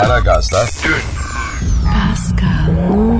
Aragaz'da Pascal,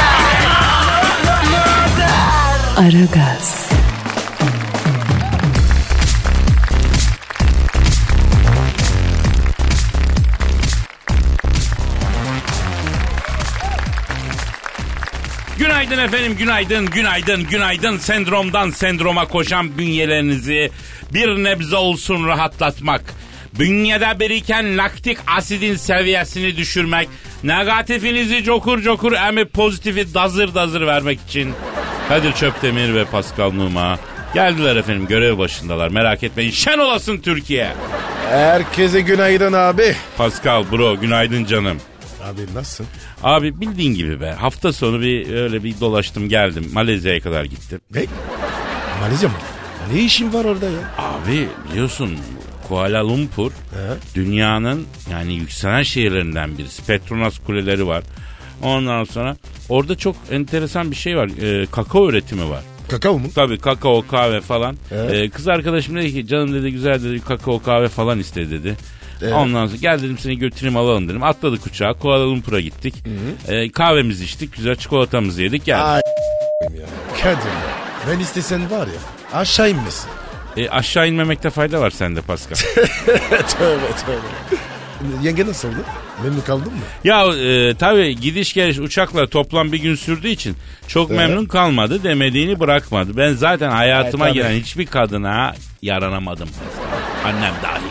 Aragaz, Günaydın efendim, günaydın, günaydın, günaydın. Sendromdan sendroma koşan bünyelerinizi bir nebze olsun rahatlatmak, bünyede biriken laktik asidin seviyesini düşürmek, negatifinizi cokur cokur emip pozitifi dazır dazır vermek için Kadir Çöptemir ve Pascal Numa geldiler efendim görev başındalar. Merak etmeyin. Şen olasın Türkiye. Herkese günaydın abi. Pascal bro günaydın canım. Abi nasılsın? Abi bildiğin gibi be. Hafta sonu bir öyle bir dolaştım geldim. Malezya'ya kadar gittim. Ne? Malezya mı? Ne işin var orada ya? Abi biliyorsun Kuala Lumpur He? dünyanın yani yükselen şehirlerinden birisi. Petronas kuleleri var. Ondan sonra orada çok enteresan bir şey var. Ee, kakao üretimi var. Kakao mu? Tabii kakao kahve falan. Evet. Ee, kız arkadaşım dedi ki canım dedi güzel dedi kakao kahve falan iste dedi. Evet. Ondan sonra gel dedim seni götüreyim alalım dedim. Atladık uçağa Kuala Lumpur'a gittik. Ee, kahvemizi içtik güzel çikolatamızı yedik geldik. Ay ya. Kadir ya. Ben istesen var ya aşağı inmesin. E, aşağı inmemekte fayda var sende Pascal. tövbe tövbe. Yenge nasıl oldu? Memnun kaldın mı? ya e, tabii gidiş geliş uçakla toplam bir gün sürdüğü için çok memnun kalmadı demediğini bırakmadı. Ben zaten hayatıma Evet, giren hiçbir kadına yaranamadım. Annem dahil.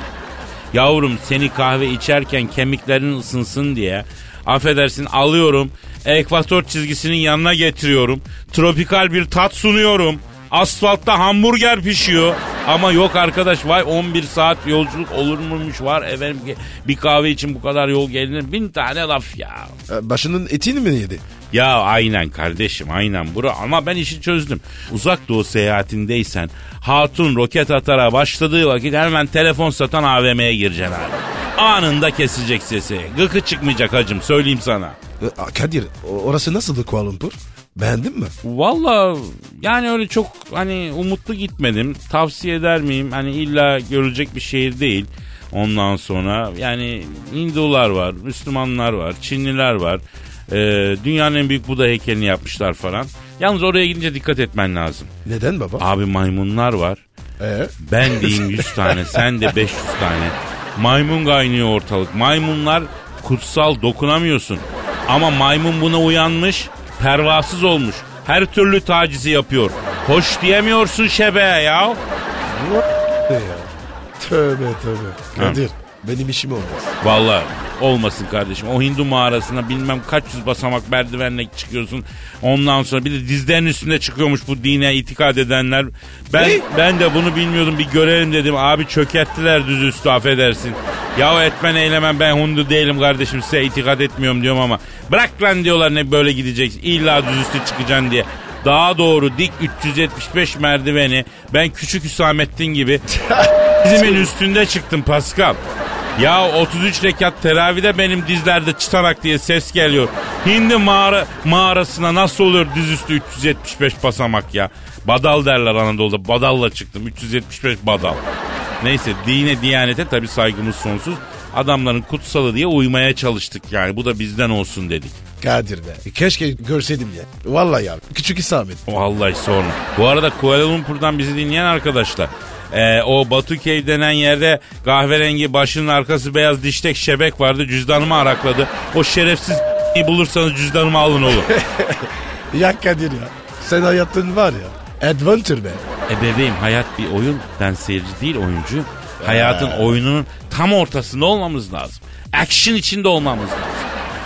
Yavrum seni kahve içerken kemiklerin ısınsın diye affedersin alıyorum ekvator çizgisinin yanına getiriyorum. Tropikal bir tat sunuyorum. Asfaltta hamburger pişiyor. Ama yok arkadaş vay 11 saat yolculuk olur muymuş var efendim bir kahve için bu kadar yol gelinir bin tane laf ya. Ee, Başının etini mi yedi? Ya aynen kardeşim aynen bura ama ben işi çözdüm. Uzak doğu seyahatindeysen hatun roket atara başladığı vakit hemen telefon satan AVM'ye gireceksin abi. Anında kesecek sesi. Gıkı çıkmayacak hacım söyleyeyim sana. Ee, Kadir orası nasıldı Kuala Lumpur? Beğendin mi? Valla yani öyle çok hani umutlu gitmedim. Tavsiye eder miyim? Hani illa görülecek bir şehir değil. Ondan sonra yani Hindular var, Müslümanlar var, Çinliler var. Ee, dünyanın en büyük Buda heykelini yapmışlar falan. Yalnız oraya gidince dikkat etmen lazım. Neden baba? Abi maymunlar var. Ee? Ben diyeyim 100 tane, sen de 500 tane. Maymun kaynıyor ortalık. Maymunlar kutsal dokunamıyorsun. Ama maymun buna uyanmış, pervasız olmuş. Her türlü tacizi yapıyor. Hoş diyemiyorsun şebeğe ya. Ne ya? Tövbe tövbe. Kadir benim işim olmaz. Vallahi olmasın kardeşim. O Hindu mağarasına bilmem kaç yüz basamak merdivenle çıkıyorsun. Ondan sonra bir de dizlerin üstünde çıkıyormuş bu dine itikad edenler. Ben Ne? ben de bunu bilmiyordum. Bir görelim dedim. Abi çökerttiler düz üstü affedersin. Ya etmen eylemem ben Hindu değilim kardeşim size itikad etmiyorum diyorum ama. Bırak lan diyorlar ne böyle gideceksin. İlla düz üstü çıkacaksın diye. Daha doğru dik 375 merdiveni ben küçük Hüsamettin gibi dizimin üstünde çıktım Pascal. Ya 33 rekat teravide benim dizlerde çıtarak diye ses geliyor. Hindi mağara, mağarasına nasıl olur dizüstü 375 basamak ya. Badal derler Anadolu'da. Badalla çıktım. 375 badal. Neyse dine diyanete tabi saygımız sonsuz. Adamların kutsalı diye uymaya çalıştık yani. Bu da bizden olsun dedik. Kadir be. Keşke görseydim ya. Vallahi ya. Küçük isamet. Vallahi sorma. Bu arada Kuala Lumpur'dan bizi dinleyen arkadaşlar. E, o Batu Cave denen yerde kahverengi başının arkası beyaz diştek şebek vardı. Cüzdanımı arakladı. O şerefsiz bulursanız cüzdanımı alın oğlum. Ya Kadir ya. Sen hayatın var ya. Adventure be. e bebeğim hayat bir oyun. Ben seyirci değil oyuncu. Hayatın oyununun tam ortasında olmamız lazım. Action içinde olmamız lazım.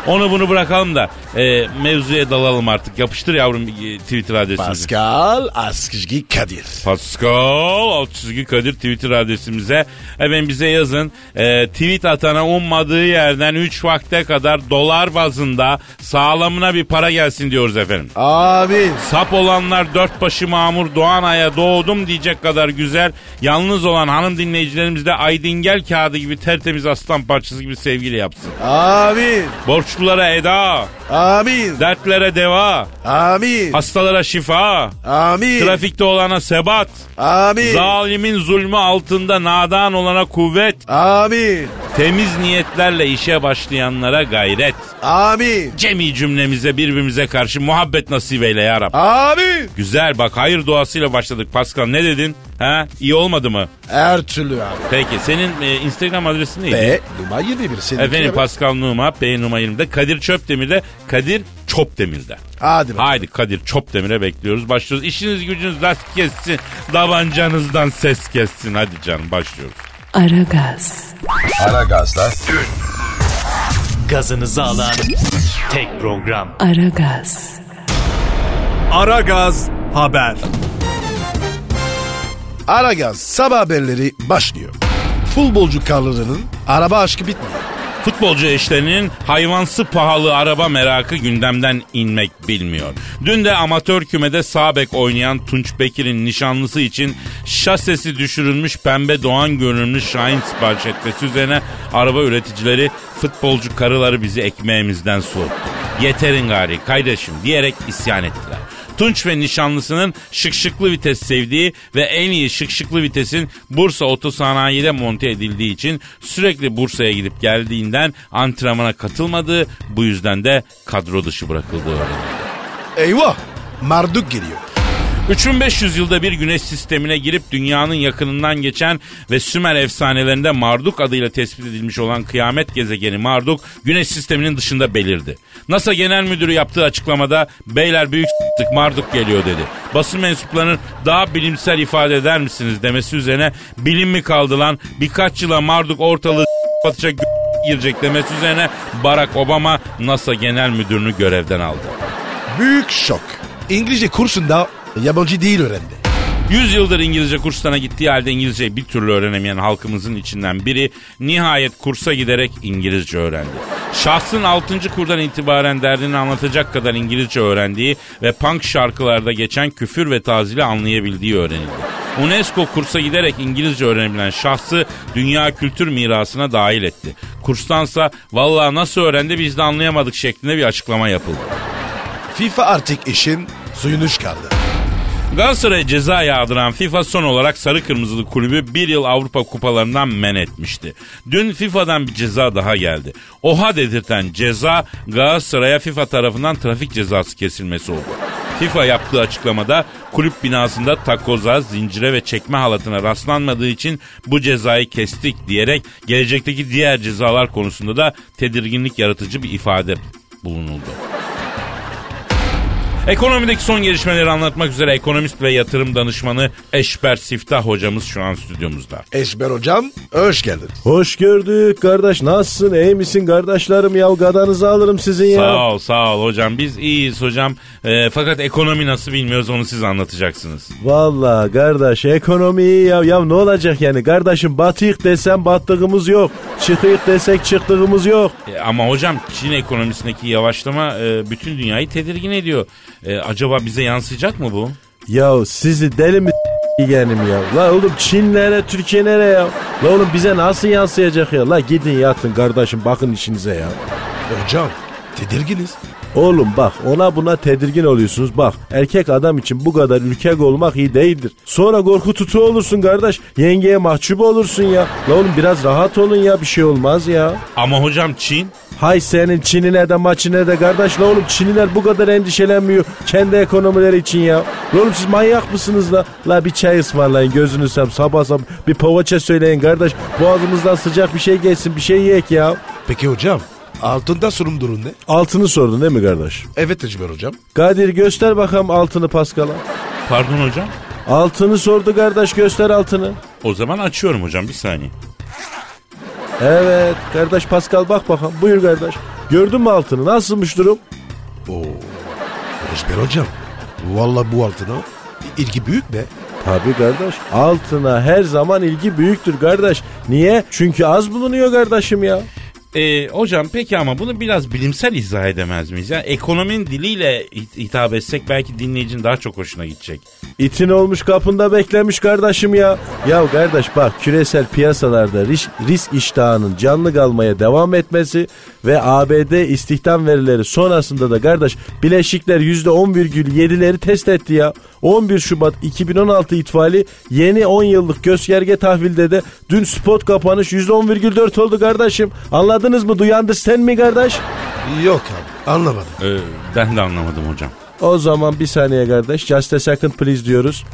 Onu bunu bırakalım da e, mevzuya dalalım artık. Yapıştır yavrum e, Twitter adresimizi. Pascal Askışgi Kadir. Pascal alt çizgi Kadir Twitter adresimize. Efendim bize yazın. E, tweet atana ummadığı yerden 3 vakte kadar dolar bazında sağlamına bir para gelsin diyoruz efendim. Abi. Sap olanlar dört başı mamur Doğanay'a doğdum diyecek kadar güzel. Yalnız olan hanım dinleyicilerimiz de Aydingel kağıdı gibi tertemiz aslan parçası gibi sevgili yapsın. Abi. Borçlulara eda, Amin. dertlere deva, Amin. hastalara şifa, Amin. trafikte olana sebat, Amin. zalimin zulmü altında nadan olana kuvvet, Amin. temiz niyetlerle işe başlayanlara gayret. Amin. Cemi cümlemize birbirimize karşı muhabbet nasip eyle ya Rab. Amin. Güzel bak hayır duasıyla başladık Pascal ne dedin? Ha iyi olmadı mı? Her türlü abi. Peki senin e, Instagram adresin neydi? Ve numara 21. Seninki Efendim. Pascal Numa, P Numa 20'de, Kadir Çöpdemir'de, Kadir Çopdemir'de. Hadi bakalım. Haydi Kadir Çopdemir'e bekliyoruz. Başlıyoruz. İşiniz gücünüz rast kessin. Davancanızdan ses kessin. Hadi canım başlıyoruz. Aragaz, Aragaz'da gazınızı alan tek program. Aragaz, Aragaz Haber. Aragaz sabah haberleri başlıyor. Futbolcu karlarının araba aşkı bitmiyor. Futbolcu eşlerinin hayvansı pahalı araba merakı gündemden inmek bilmiyor. Dün de amatör kümede sağ bek oynayan Tunç Bekir'in nişanlısı için şasesi düşürülmüş pembe doğan görünümlü Şahin sipariş etmesi üzerine araba üreticileri futbolcu karıları bizi ekmeğimizden soğuttu. Yeterin gari kardeşim diyerek isyan ettiler. Tunç ve nişanlısının şık şıklı vites sevdiği ve en iyi şık şıklı vitesin Bursa Otosanayi'de monte edildiği için sürekli Bursa'ya gidip geldiğinden antrenmana katılmadığı bu yüzden de kadro dışı bırakıldığı öğrenildi. Eyvah. Marduk geliyor. 3500 yılda bir güneş sistemine girip dünyanın yakınından geçen ve Sümer efsanelerinde Marduk adıyla tespit edilmiş olan kıyamet gezegeni Marduk güneş sisteminin dışında belirdi. NASA Genel Müdürü yaptığı açıklamada beyler büyük s**tık Marduk geliyor dedi. Basın mensuplarının daha bilimsel ifade eder misiniz demesi üzerine bilim mi kaldı lan birkaç yıla Marduk ortalığı batacak girecek demesi üzerine Barack Obama NASA Genel Müdürünü görevden aldı. Büyük şok. İngilizce kursunda yabancı değil öğrendi. 100 yıldır İngilizce kurslarına gittiği halde İngilizceyi bir türlü öğrenemeyen halkımızın içinden biri nihayet kursa giderek İngilizce öğrendi. Şahsın 6. kurdan itibaren derdini anlatacak kadar İngilizce öğrendiği ve punk şarkılarda geçen küfür ve tazili anlayabildiği öğrenildi. UNESCO kursa giderek İngilizce öğrenebilen şahsı dünya kültür mirasına dahil etti. Kurstansa vallahi nasıl öğrendi biz de anlayamadık şeklinde bir açıklama yapıldı. FIFA artık işin suyunu çıkardı. Galatasaray'a ceza yağdıran FIFA son olarak sarı kırmızılı kulübü bir yıl Avrupa kupalarından men etmişti. Dün FIFA'dan bir ceza daha geldi. Oha dedirten ceza Galatasaray'a FIFA tarafından trafik cezası kesilmesi oldu. FIFA yaptığı açıklamada kulüp binasında takoza, zincire ve çekme halatına rastlanmadığı için bu cezayı kestik diyerek gelecekteki diğer cezalar konusunda da tedirginlik yaratıcı bir ifade bulunuldu. Ekonomideki son gelişmeleri anlatmak üzere ekonomist ve yatırım danışmanı Eşber Siftah hocamız şu an stüdyomuzda. Eşber hocam hoş geldin. Hoş gördük kardeş. Nasılsın? İyi misin kardeşlerim ya? Gadanızı alırım sizin ya. Sağ ol sağ ol hocam biz iyiyiz hocam Ee, fakat ekonomi nasıl bilmiyoruz onu siz anlatacaksınız. Vallahi kardeş ekonomi iyi ya. Ya ne olacak yani? Kardeşim batıyık desem battığımız yok. Çıkıyık desek çıktığımız yok. E, ama hocam Çin ekonomisindeki yavaşlama e, bütün dünyayı tedirgin ediyor. E, acaba bize yansıyacak mı bu? Ya sizi deli mi yeğenim ya? La oğlum Çin nere Türkiye nere ya? La oğlum bize nasıl yansıyacak ya? La gidin yatın kardeşim bakın işinize ya. Hocam tedirginiz. Oğlum bak ona buna tedirgin oluyorsunuz. Bak erkek adam için bu kadar ürkek olmak iyi değildir. Sonra korku tutu olursun kardeş. Yengeye mahcup olursun ya. La oğlum biraz rahat olun ya bir şey olmaz ya. Ama hocam Çin Hay senin Çin'ine de maçine de kardeş la oğlum Çinliler bu kadar endişelenmiyor kendi ekonomileri için ya. La oğlum siz manyak mısınız la? La bir çay ısmarlayın gözünü seveyim sabah sabah bir poğaça söyleyin kardeş. Boğazımızdan sıcak bir şey geçsin bir şey yiyek ya. Peki hocam altında sorun durum ne? Altını sordun değil mi kardeş? Evet Eşber hocam. Kadir göster bakalım altını Paskal'a. pardon hocam Altını sordu kardeş göster altını. o zaman açıyorum hocam bir saniye. Evet kardeş Pascal bak bakalım buyur kardeş. Gördün mü altını? Nasılmış durum? Oo. Eşber hocam. Valla bu altına ilgi büyük be. Tabii kardeş. Altına her zaman ilgi büyüktür kardeş. Niye? Çünkü az bulunuyor kardeşim ya. Ee, hocam peki ama bunu biraz bilimsel izah edemez miyiz? Yani ekonominin diliyle hit- hitap etsek belki dinleyicinin daha çok hoşuna gidecek. İtin olmuş kapında beklemiş kardeşim ya. Ya kardeş bak küresel piyasalarda risk, risk iştahının canlı kalmaya devam etmesi ve ABD istihdam verileri sonrasında da kardeş bileşikler %10,7'leri test etti ya. 11 Şubat 2016 itibariyle yeni 10 yıllık gösterge tahvilde de dün spot kapanış %10,4 oldu kardeşim. Anladınız mı? Duyandır sen mi kardeş? Yok abi anlamadım. Ee, ben de anlamadım hocam. O zaman bir saniye kardeş. Just a second please diyoruz.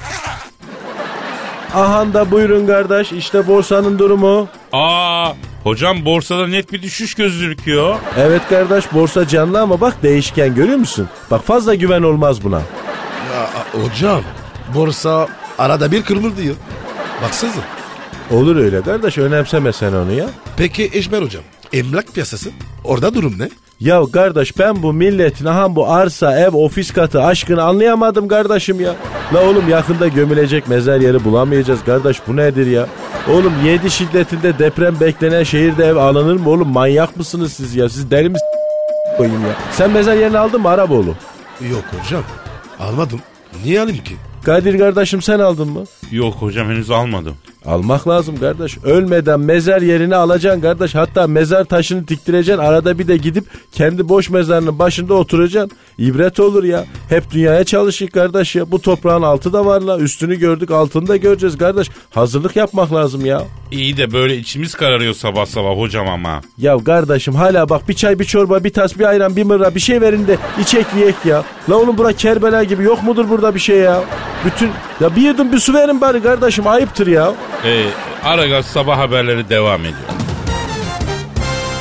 Ahan da buyurun kardeş. İşte borsanın durumu. Aa, hocam borsada net bir düşüş gözüküyor. Evet kardeş borsa canlı ama bak değişken görüyor musun? Bak fazla güven olmaz buna. Ya hocam borsa arada bir kırılır diyor. Baksanıza. Olur öyle kardeş önemseme sen onu ya. Peki Eşber hocam emlak piyasası orada durum ne? Ya kardeş ben bu milletin aha bu arsa, ev, ofis katı aşkını anlayamadım kardeşim ya. La oğlum yakında gömülecek mezar yeri bulamayacağız kardeş bu nedir ya? Oğlum 7 şiddetinde deprem beklenen şehirde ev alınır mı oğlum manyak mısınız siz ya? Siz deli misiniz koyayım ya? Sen mezar yerini aldın mı Araboğlu? Yok hocam almadım. Niye alayım ki? Kadir kardeşim sen aldın mı? Yok hocam henüz almadım. Almak lazım kardeş. Ölmeden mezar yerini alacaksın kardeş. Hatta mezar taşını diktireceksin. Arada bir de gidip kendi boş mezarının başında oturacaksın. İbret olur ya. Hep dünyaya çalışık kardeş ya. Bu toprağın altı da var la. Üstünü gördük altını da göreceğiz kardeş. Hazırlık yapmak lazım ya. İyi de böyle içimiz kararıyor sabah sabah hocam ama. Ya kardeşim hala bak bir çay bir çorba bir tas bir ayran bir mırra bir şey verin de içek yiyek ya. La oğlum bura Kerbela gibi yok mudur burada bir şey ya? Bütün ya bir yudum bir su verin bari kardeşim ayıptır ya. Ee, Aragaz sabah haberleri devam ediyor.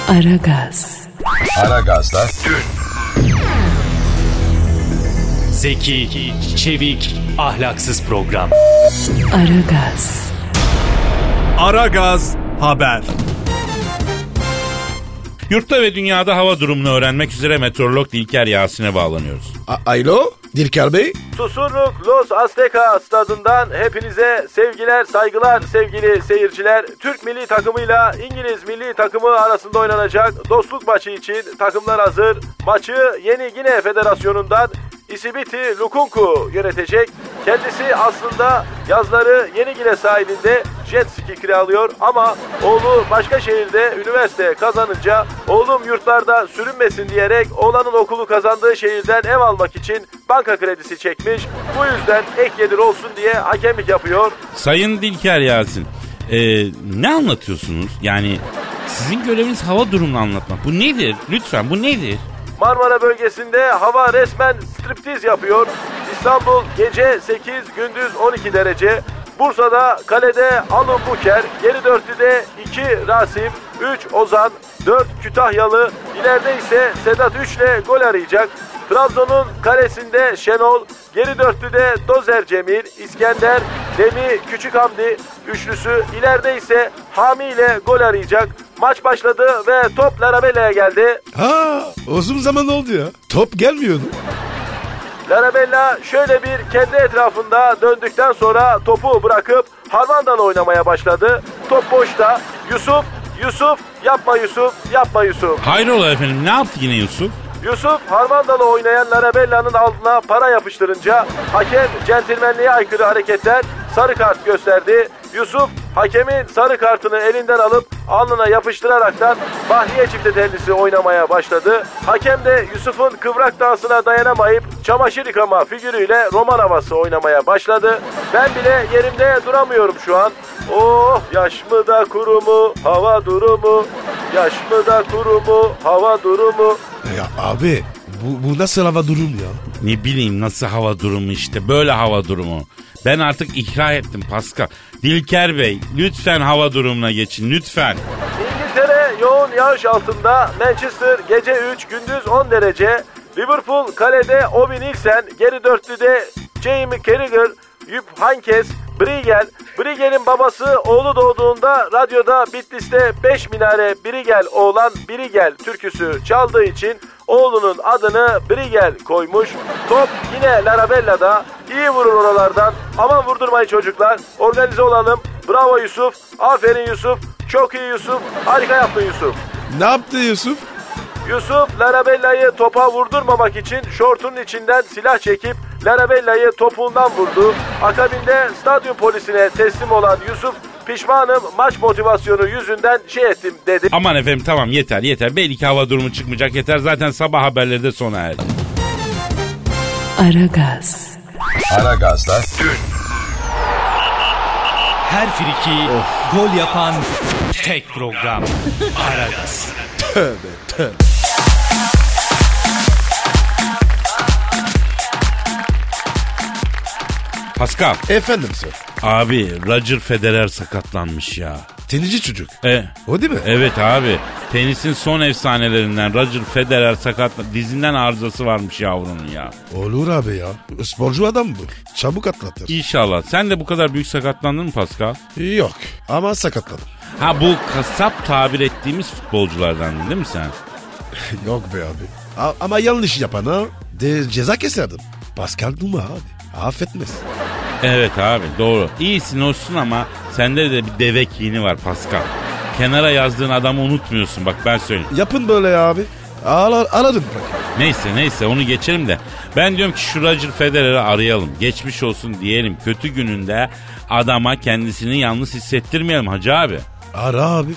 Aragaz, Aragaz'da Zeki, çevik, ahlaksız program. Aragaz, Aragaz Haber. Yurtta ve dünyada hava durumunu öğrenmek üzere meteorolog Dilker Yasin'e bağlanıyoruz. A- Alo Dilker Bey. Susurluk Los Azteca stadından hepinize sevgiler, saygılar sevgili seyirciler. Türk milli takımıyla İngiliz milli takımı arasında oynanacak dostluk maçı için takımlar hazır. Maçı Yeni Gine Federasyonu'ndan Isibiti Lukunku yönetecek. Kendisi aslında yazları Yeni Gine sahilinde jet ski kiralıyor ama oğlu başka şehirde üniversite kazanınca oğlum yurtlarda sürünmesin diyerek oğlanın okulu kazandığı şehirden ev almak için banka kredisi çekmiş. Bu yüzden ek gelir olsun diye hakemlik yapıyor. Sayın Dilker Yasin, ee, ne anlatıyorsunuz? Yani sizin göreviniz hava durumunu anlatmak. Bu nedir? Lütfen bu nedir? Marmara bölgesinde hava resmen striptiz yapıyor. İstanbul gece 8 gündüz 12 derece. Bursa'da kalede Alın Buker, geri dörtlüde 2 Rasim, 3 Ozan, 4 Kütahyalı, ileride ise Sedat 3 ile gol arayacak. Trabzon'un kalesinde Şenol, geri dörtlüde Dozer Cemil, İskender, Demi Küçük Hamdi üçlüsü, ileride ise Hami ile gol arayacak. Maç başladı ve top Larabella'ya geldi. Ha uzun zaman oldu ya. Top gelmiyordu. Larabella şöyle bir kendi etrafında döndükten sonra topu bırakıp Harmandan oynamaya başladı. Top boşta. Yusuf, Yusuf, yapma Yusuf, yapma Yusuf. Hayrola efendim ne yaptı yine Yusuf? Yusuf Harmandalı oynayan Larabella'nın altına para yapıştırınca hakem centilmenliğe aykırı hareketler sarı kart gösterdi. Yusuf hakemin sarı kartını elinden alıp alnına yapıştıraraktan Bahriye çifte tellisi oynamaya başladı. Hakem de Yusuf'un kıvrak dansına dayanamayıp çamaşır yıkama figürüyle roman havası oynamaya başladı. Ben bile yerimde duramıyorum şu an. Oh yaş mı da kuru mu hava durumu Yaş mı da kuru mu hava durumu Ya abi bu, bu nasıl hava durum ya? Ne bileyim nasıl hava durumu işte böyle hava durumu. Ben artık ikra ettim Pascal. Dilker Bey lütfen hava durumuna geçin lütfen. İngiltere yoğun yağış altında. Manchester gece 3 gündüz 10 derece. Liverpool kalede Obi Nielsen, geri dörtlüde Jamie Carragher, Jupp Heynckes, Briegel, Brigel'in babası oğlu doğduğunda radyoda Bitlis'te 5 minare Brigel oğlan Brigel türküsü çaldığı için oğlunun adını Brigel koymuş. Top yine Larabella'da iyi vurur oralardan. Aman vurdurmayın çocuklar. Organize olalım. Bravo Yusuf. Aferin Yusuf. Çok iyi Yusuf. Harika yaptın Yusuf. Ne yaptı Yusuf? Yusuf Larabella'yı topa vurdurmamak için şortunun içinden silah çekip Larabella'yı topuğundan vurdu. Akabinde stadyum polisine teslim olan Yusuf pişmanım maç motivasyonu yüzünden şey ettim dedi. Aman efendim tamam yeter yeter. Belli ki hava durumu çıkmayacak yeter. Zaten sabah haberleri de sona erdi. Aragaz, Aragaz'da Her friki gol yapan tek program. Aragaz. Pascal. Efendim sir. Abi Roger Federer sakatlanmış ya. Tenici çocuk. E, O değil mi? evet abi. Tenisin son efsanelerinden Roger Federer sakatla dizinden arızası varmış yavrunun ya. Olur abi ya. Sporcu adam bu. Çabuk atlatır. İnşallah. Sen de bu kadar büyük sakatlandın mı Pascal? Yok ama sakatladım. Ha bu kasap tabir ettiğimiz futbolculardan değil mi sen? Yok be abi. A- ama yanlış yapana de ceza keserdim. Pascal Numa abi. Affetmez. Evet abi doğru. İyisin olsun ama sende de bir deve kini var Pascal. Kenara yazdığın adamı unutmuyorsun bak ben söyleyeyim. Yapın böyle ya abi. Ağlar, bırak. Neyse neyse onu geçelim de. Ben diyorum ki şu Roger Federer'i arayalım. Geçmiş olsun diyelim. Kötü gününde adama kendisini yalnız hissettirmeyelim hacı abi. Ara abi.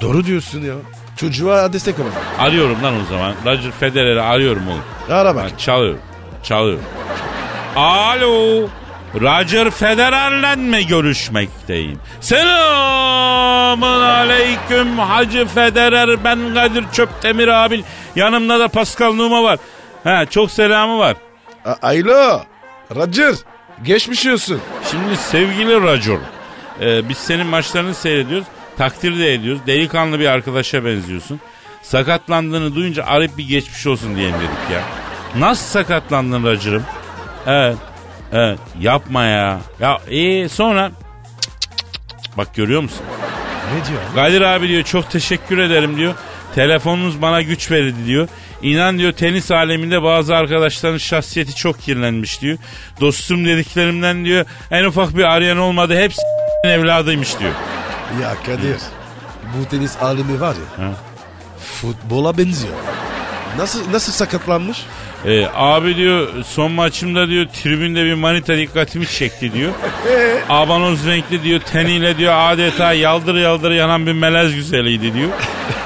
Doğru diyorsun ya. Çocuğa destek olalım. Arıyorum lan o zaman. Roger Federer'i arıyorum oğlum. Ara bak. Ha, çalıyorum. Çalıyorum. Alo. Roger Federer'le mi görüşmekteyim? Selamun aleyküm Hacı Federer. Ben Kadir Çöptemir abin. Yanımda da Pascal Numa var. Ha, çok selamı var. A- Alo. Roger. Geçmiş olsun. Şimdi sevgili Roger. e, biz senin maçlarını seyrediyoruz. Takdir de ediyoruz. Delikanlı bir arkadaşa benziyorsun. Sakatlandığını duyunca arayıp bir geçmiş olsun diyelim dedik ya. Nasıl sakatlandın Roger'ım? Evet. Evet. Yapma ya. Ya iyi sonra Cık, cık, cık, cık. bak görüyor musun? Ne diyor? Kadir abi diyor çok teşekkür ederim diyor. Telefonunuz bana güç verdi diyor. İnan diyor tenis aleminde bazı arkadaşların şahsiyeti çok kirlenmiş diyor. Dostum dediklerimden diyor en ufak bir arayan olmadı hepsi evladıymış diyor. Ya Kadir. Bu tenis alemi var ya. Ha. Futbola benziyor. Nasıl nasıl sakatlanmış? Ee, abi diyor son maçımda diyor tribünde bir manita dikkatimi çekti diyor. Abanoz renkli diyor teniyle diyor adeta yaldır yaldır yanan bir melez güzeliydi diyor.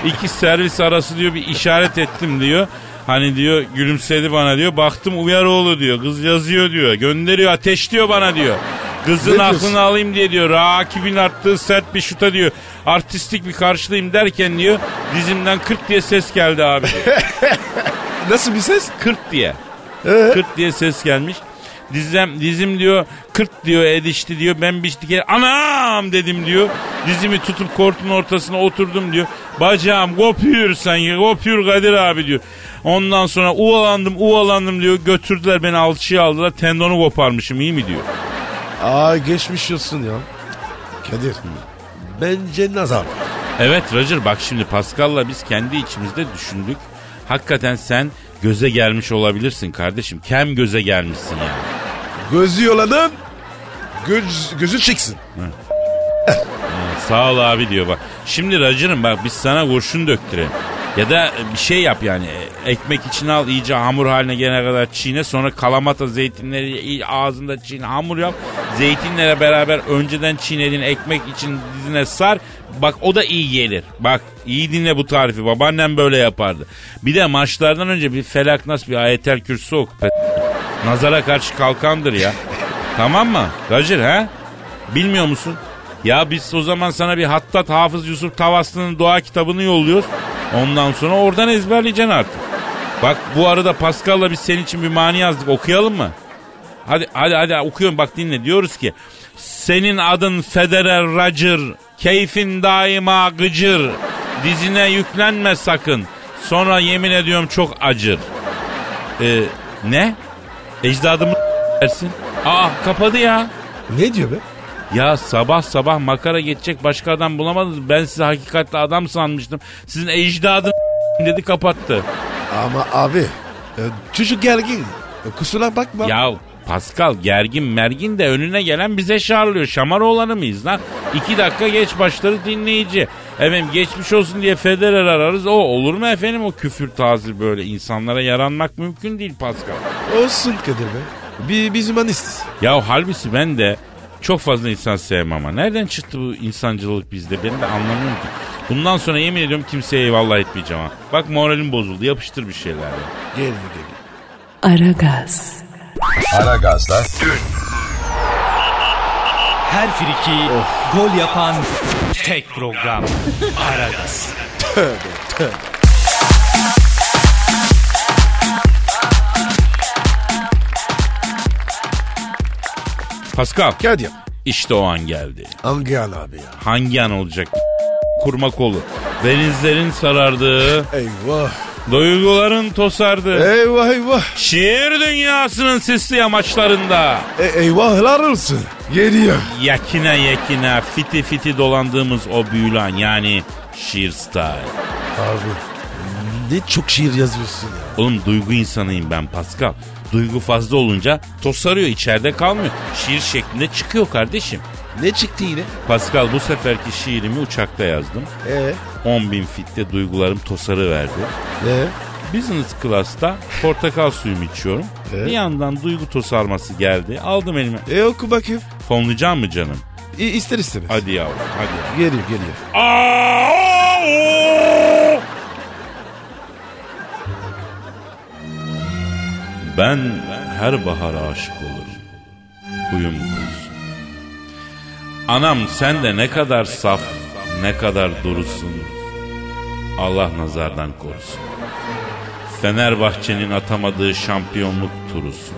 İki servis arası diyor bir işaret ettim diyor. Hani diyor gülümsedi bana diyor. Baktım Uyaroğlu diyor. Kız yazıyor diyor. Gönderiyor ateşliyor bana diyor. Kızın Ne diyorsun? aklını alayım diye diyor. Rakibin attığı sert bir şuta diyor. Artistik bir karşılayayım derken diyor. Dizimden 40 diye ses geldi abi. Nasıl bir ses? 40 diye. Ee? 40 diye ses gelmiş. Dizim, dizim diyor 40 diyor edişti diyor. Ben bir kere anam dedim diyor. Dizimi tutup kortun ortasına oturdum diyor. Bacağım kopuyor sanki kopuyor Kadir abi diyor. Ondan sonra uvalandım uvalandım diyor. Götürdüler beni alçıya aldılar. Tendonu koparmışım iyi mi diyor. Aa geçmiş olsun ya. Kadir. Bence nazar. Evet Roger bak şimdi Pascal'la biz kendi içimizde düşündük. Hakikaten sen göze gelmiş olabilirsin kardeşim. Kem göze gelmişsin yani. Gözü yolanın göz, gözü çıksın. Sağ ol abi diyor bak. Şimdi Roger'ım bak biz sana kurşun döktürelim. Ya da bir şey yap yani. Ekmek içine al iyice hamur haline gelene kadar çiğne. Sonra kalamata zeytinleri ağzında çiğne hamur yap. Zeytinlere beraber önceden çiğnediğin ekmek için dizine sar. Bak o da iyi gelir. Bak iyi dinle bu tarifi. Babaannem böyle yapardı. Bir de maçlardan önce bir felak nas bir ayetel kürsü oku. Nazara karşı kalkandır ya. tamam mı? Roger ha? Bilmiyor musun? Ya biz o zaman sana bir Hattat Hafız Yusuf Tavaslı'nın doğa kitabını yolluyoruz. Ondan sonra oradan ezberleyeceksin artık. Bak bu arada Pascal'la biz senin için bir mani yazdık. Okuyalım mı? Hadi hadi hadi okuyorum bak dinle. Diyoruz ki senin adın Federer Roger. Keyfin daima gıcır. Dizine yüklenme sakın. Sonra yemin ediyorum çok acır. Ee, ne? Ecdadımı dersin. Aa kapadı ya. Ne diyor be? Ya sabah sabah makara geçecek başka adam bulamadınız. Ben sizi hakikatli adam sanmıştım. Sizin ecdadı dedi kapattı. Ama abi e, çocuk gergin. E, Kusura bakma. Ya Pascal gergin mergin de önüne gelen bize şarlıyor. Şamar olanı mıyız lan? İki dakika geç başları dinleyici. Efendim geçmiş olsun diye Federer ararız. O olur mu efendim o küfür tazir böyle insanlara yaranmak mümkün değil Pascal. Olsun Kadir Bey. Bir, biz humanistiz. Ya halbuki ben de çok fazla insan sevmem ama nereden çıktı bu insancılık bizde ben de anlamıyorum ki. Bundan sonra yemin ediyorum kimseye eyvallah etmeyeceğim ha. Bak moralim bozuldu yapıştır bir şeyler ya. Geliyor geliyor. Aragaz, Aragaz'da Her friki gol yapan tek program. Aragaz. Pascal Kadir. işte o an geldi. Hangi an abi ya? Hangi an olacak? Kurma kolu. Denizlerin sarardığı, Eyvah. Duyguların tosardığı. Eyvah eyvah. Şiir dünyasının sisli yamaçlarında. E, eyvahlar olsun. Geliyor. Yakine yakine fiti fiti dolandığımız o büyülen yani şiir style. Abi ne çok şiir yazıyorsun ya. Oğlum duygu insanıyım ben Pascal. Duygu fazla olunca tosarıyor içeride kalmıyor. Şiir şeklinde çıkıyor kardeşim. Ne çıktı yine? Pascal bu seferki şiirimi uçakta yazdım. Ee, 10 bin fitte duygularım tosarı verdi. ee? Business class'ta portakal suyumu içiyorum. Evet. Bir yandan duygu tosarması geldi. Aldım elime. E oku bakayım. Fonlayacağım mı canım? İ, ister istemez. Hadi yavrum hadi. Geliyor geliyor. Ben her bahara aşık olurum. Huyum kurusun. Anam sen de ne kadar saf, ne kadar durusun. Allah nazardan korusun. Fenerbahçe'nin atamadığı şampiyonluk turusun.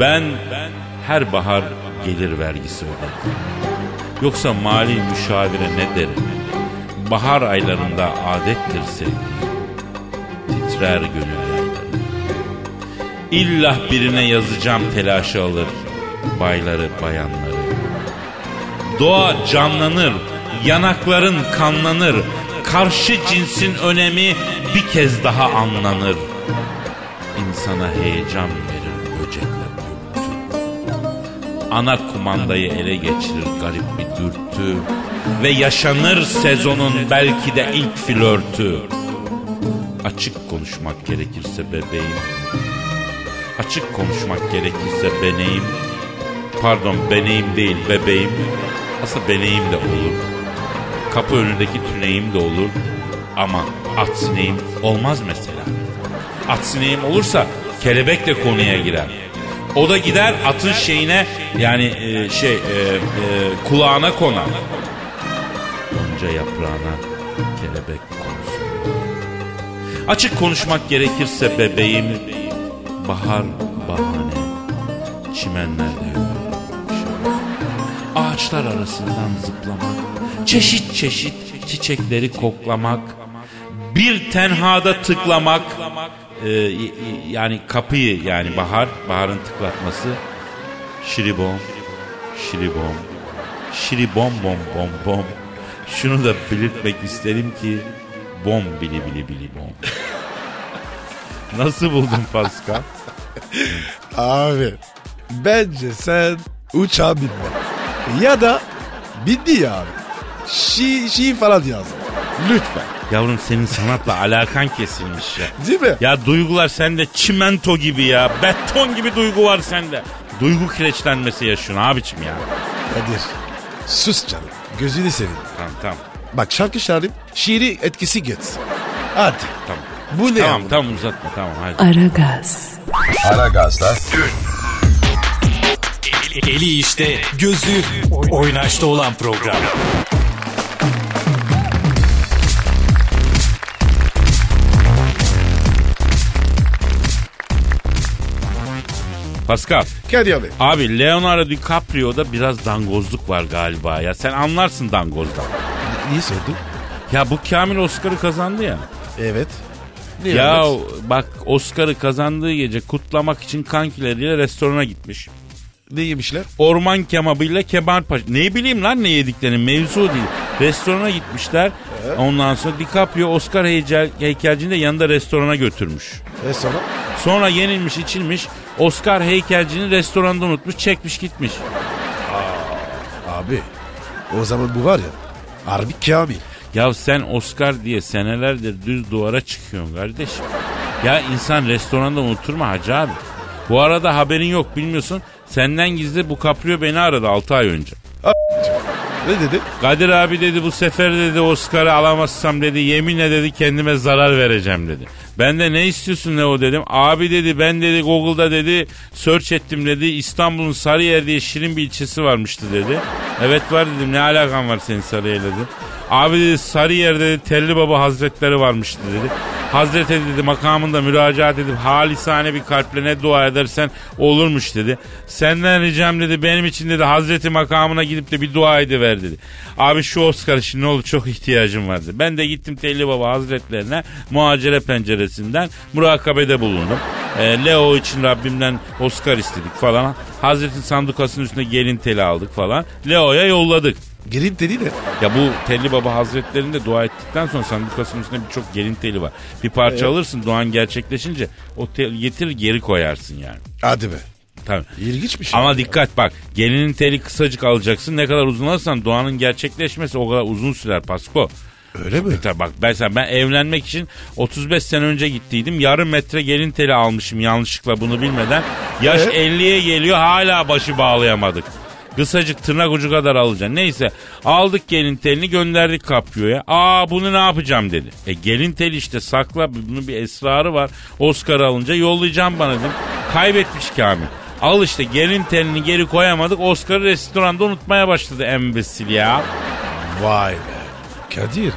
Ben her bahar gelir vergisi öderim. Yoksa mali müşavire ne derim? Bahar aylarında adettir sevgi. Titrer gönül yayları. İlla birine yazacağım telaşı alır. Bayları bayanları. Doğa canlanır. Yanakların kanlanır. Karşı cinsin önemi bir kez daha anlanır. İnsana heyecan verir böcekler gürültü. Ana kumandayı ele geçirir garip bir dürtü. Ve yaşanır sezonun belki de ilk flörtü. Açık konuşmak gerekirse bebeğim. Açık konuşmak gerekirse beneyim. Pardon beneyim değil bebeğim. Aslında beneyim de olur. Kapı önündeki tüneyim de olur. Ama at sineğim olmaz mesela. At sineğim olursa kelebek de konuya girer. O da gider atın şeyine yani e, şey e, e, kulağına konar. Gonca yaprağına kelebek konsun. Açık konuşmak gerekirse bebeğim bahar bahane çimenlerde. Ağaçlar arasından zıplamak, çeşit çeşit çiçekleri koklamak, bir tenhada tıklamak, e, yani kapıyı yani bahar, baharın tıklatması, şiribom, şiribom, şiribom bom bom bom. Şunu da belirtmek isterim ki bom bili bili bili bom. Nasıl buldun Pascal? Abi bence sen uçağa binme. Ya da bindi ya abi. Şi, şi falan yaz. Lütfen. Yavrum senin sanatla alakan kesilmiş ya. Değil mi? Ya duygular sende çimento gibi ya. Beton gibi duygu var sende. Duygu kireçlenmesi yaşıyorsun abicim ya. Kadir. Sus canım. Gözünü seveyim. Tamam tamam. Bak şarkı şarkı şiiri etkisi geçsin. Hadi. Tamam. Bu ne Tamam ya? tamam uzatma tamam hadi. Aragaz, Aragaz'da Eli işte, gözü oynaşta olan program. Pascal. Kadir abi. Abi Leonardo DiCaprio'da biraz dangozluk var galiba ya. Sen anlarsın dangozdan. Niye sordun? Ya bu Kamil Oscar'ı kazandı ya. Evet. Niye Ya evet? bak Oscar'ı kazandığı gece kutlamak için kankileriyle restorana gitmiş. Ne yemişler? Orman kebabıyla Kemal Paşa. Ne bileyim lan ne yediklerini mevzu değil. Restorana gitmişler. Ondan sonra DiCaprio Oscar heykel, heykelcini de yanında restorana götürmüş. E sonra? Sonra yenilmiş içilmiş. Oscar heykelcini restoranda unutmuş çekmiş gitmiş. Abi o zaman bu var ya harbi kamil. Ya sen Oscar diye senelerdir düz duvara çıkıyorsun kardeşim. Ya insan restoranda unutur mu hacı abi? Bu arada haberin yok bilmiyorsun. Senden gizli bu Caprio beni aradı 6 ay önce. Ne dedi? Kadir abi dedi bu sefer dedi Oscar'ı alamazsam dedi yeminle dedi kendime zarar vereceğim dedi. Ben de ne istiyorsun ne o dedim. Abi dedi ben dedi Google'da dedi search ettim dedi. İstanbul'un Sarıyer diye şirin bir ilçesi varmıştı dedi. Evet var dedim ne alakan var senin Sarıyer'le dedi. Abi dedi Sarıyer'de dedi Telli Baba Hazretleri varmıştı dedi. Hazreti dedi makamında müracaat edip halisane bir kalple ne dua edersen olurmuş dedi. Senden ricam dedi benim için dedi Hazreti makamına gidip de bir dua ediver dedi. Abi şu Oscar için ne olur çok ihtiyacım vardı. Ben de gittim Telli Baba Hazretlerine muhacere penceresinden murakabede bulundum. Ee, Leo için Rabbimden Oscar istedik falan. Hazretin sandukasının üstüne gelin teli aldık falan. Leo'ya yolladık. Gelin dedi ne? Ya bu Telli Baba Hazretlerinde dua ettikten sonra sandukasının üstünde birçok gelin teli var. Bir parça alırsın duan gerçekleşince o tel getir geri koyarsın yani. Hadi be. Tabii. İlginçmiş. Ama ya. dikkat bak gelinin teli kısacık alacaksın ne kadar uzun alırsan duanın gerçekleşmesi o kadar uzun sürer Pasko. Öyle mi? E tabii bak mesela ben evlenmek için 35 sene önce gittiydim. Yarım metre gelin teli almışım yanlışlıkla bunu bilmeden. Yaş Evet. 50'ye geliyor hala başı bağlayamadık. Kısacık tırnak ucu kadar alacaksın. Neyse aldık gelin telini gönderdik kapyoya. Aa bunu ne yapacağım dedi. E gelin teli işte sakla bunun bir esrarı var. Oscar alınca yollayacağım bana dedim. Kaybetmiş Kamil. Al işte gelin telini geri koyamadık. Oscar'ı restoranda unutmaya başladı embesil ya. Vay be. Kadir.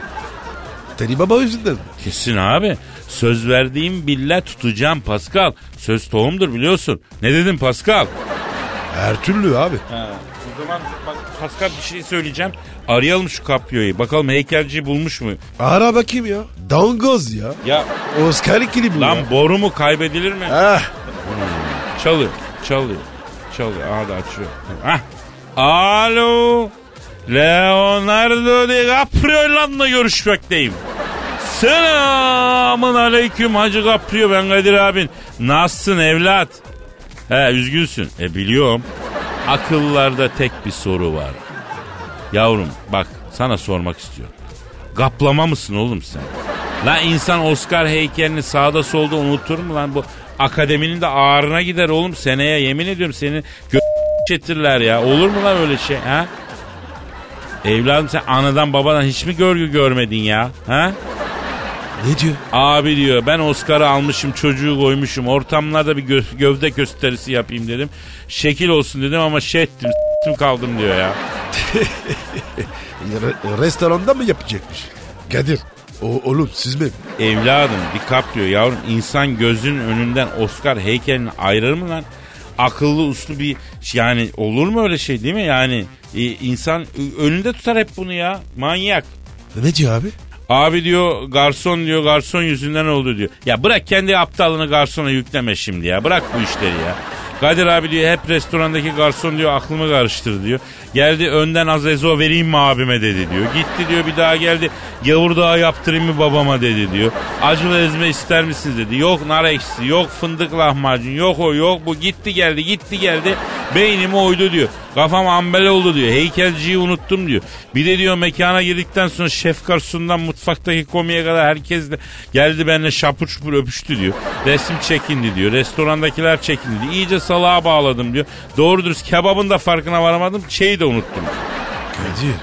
Teli Baba yüzünden? Kesin abi. Söz verdiğim billah tutacağım Pascal. Söz tohumdur biliyorsun. Ne dedim Pascal? Her türlü abi. O zaman bak Pascal bir şey söyleyeceğim. Arayalım şu kapyoyu. Bakalım heykelciyi bulmuş mu? Ara bakayım ya. Dangoz ya. Ya Oscar ikili bu lan ya. boru mu kaybedilir mi? Ah, Çalıyor, çalıyor, çalıyor. Aha da açıyor. Hah. Alo. Leonardo DiCaprio'yla görüşmekteyim. Selamın aleyküm Hacı Caprio ben Kadir abin. Nasılsın evlat? He üzgünsün. E biliyorum. Akıllarda tek bir soru var. Yavrum bak sana sormak istiyorum. Gaplama mısın oğlum sen? Lan insan Oscar heykelini sağda solda unutur mu lan bu? Akademinin de ağrına gider oğlum seneye yemin ediyorum seni gö çetirler ya. Olur mu lan öyle şey ha? Evladım sen anadan babadan hiç mi görgü görmedin ya? Ha? ne diyor? Abi diyor ben Oscar'ı almışım çocuğu koymuşum ortamlarda bir gö- gövde gösterisi yapayım dedim. Şekil olsun dedim ama şey ettim s**tim kaldım diyor ya. Re- restoranda mı yapacakmış? Kadir. O, oğlum siz mi? Evladım DiCaprio yavrum insan gözünün önünden Oscar heykelini ayırır mı lan? Akıllı uslu bir yani olur mu öyle şey değil mi? Yani e, insan önünde tutar hep bunu ya manyak. Ne diyor abi? Abi diyor garson diyor garson yüzünden oldu diyor. Ya bırak kendi aptallığını garsona yükleme şimdi ya. Bırak bu işleri ya. Kadir abi diyor hep restorandaki garson diyor aklımı karıştırdı diyor. Geldi önden az ezo vereyim mi abime dedi diyor. Gitti diyor bir daha geldi gavurdağı yaptırayım mı babama dedi diyor. Acılı ezme ister misiniz dedi. Yok nar ekşisi yok fındık lahmacun yok o yok bu gitti geldi gitti geldi. Beynimi oydu diyor. Kafam ambele oldu diyor. Heykelciyi unuttum diyor. Bir de diyor mekana girdikten sonra şef garsondan mutfaktaki komiye kadar herkes de geldi benimle şapur şupur öpüştü diyor. Resim çekindi diyor. Restorandakiler çekindi diyor. İyice salağa bağladım diyor. Doğru dürüst kebabın da farkına varamadım. Şeyi de unuttum. Kadir.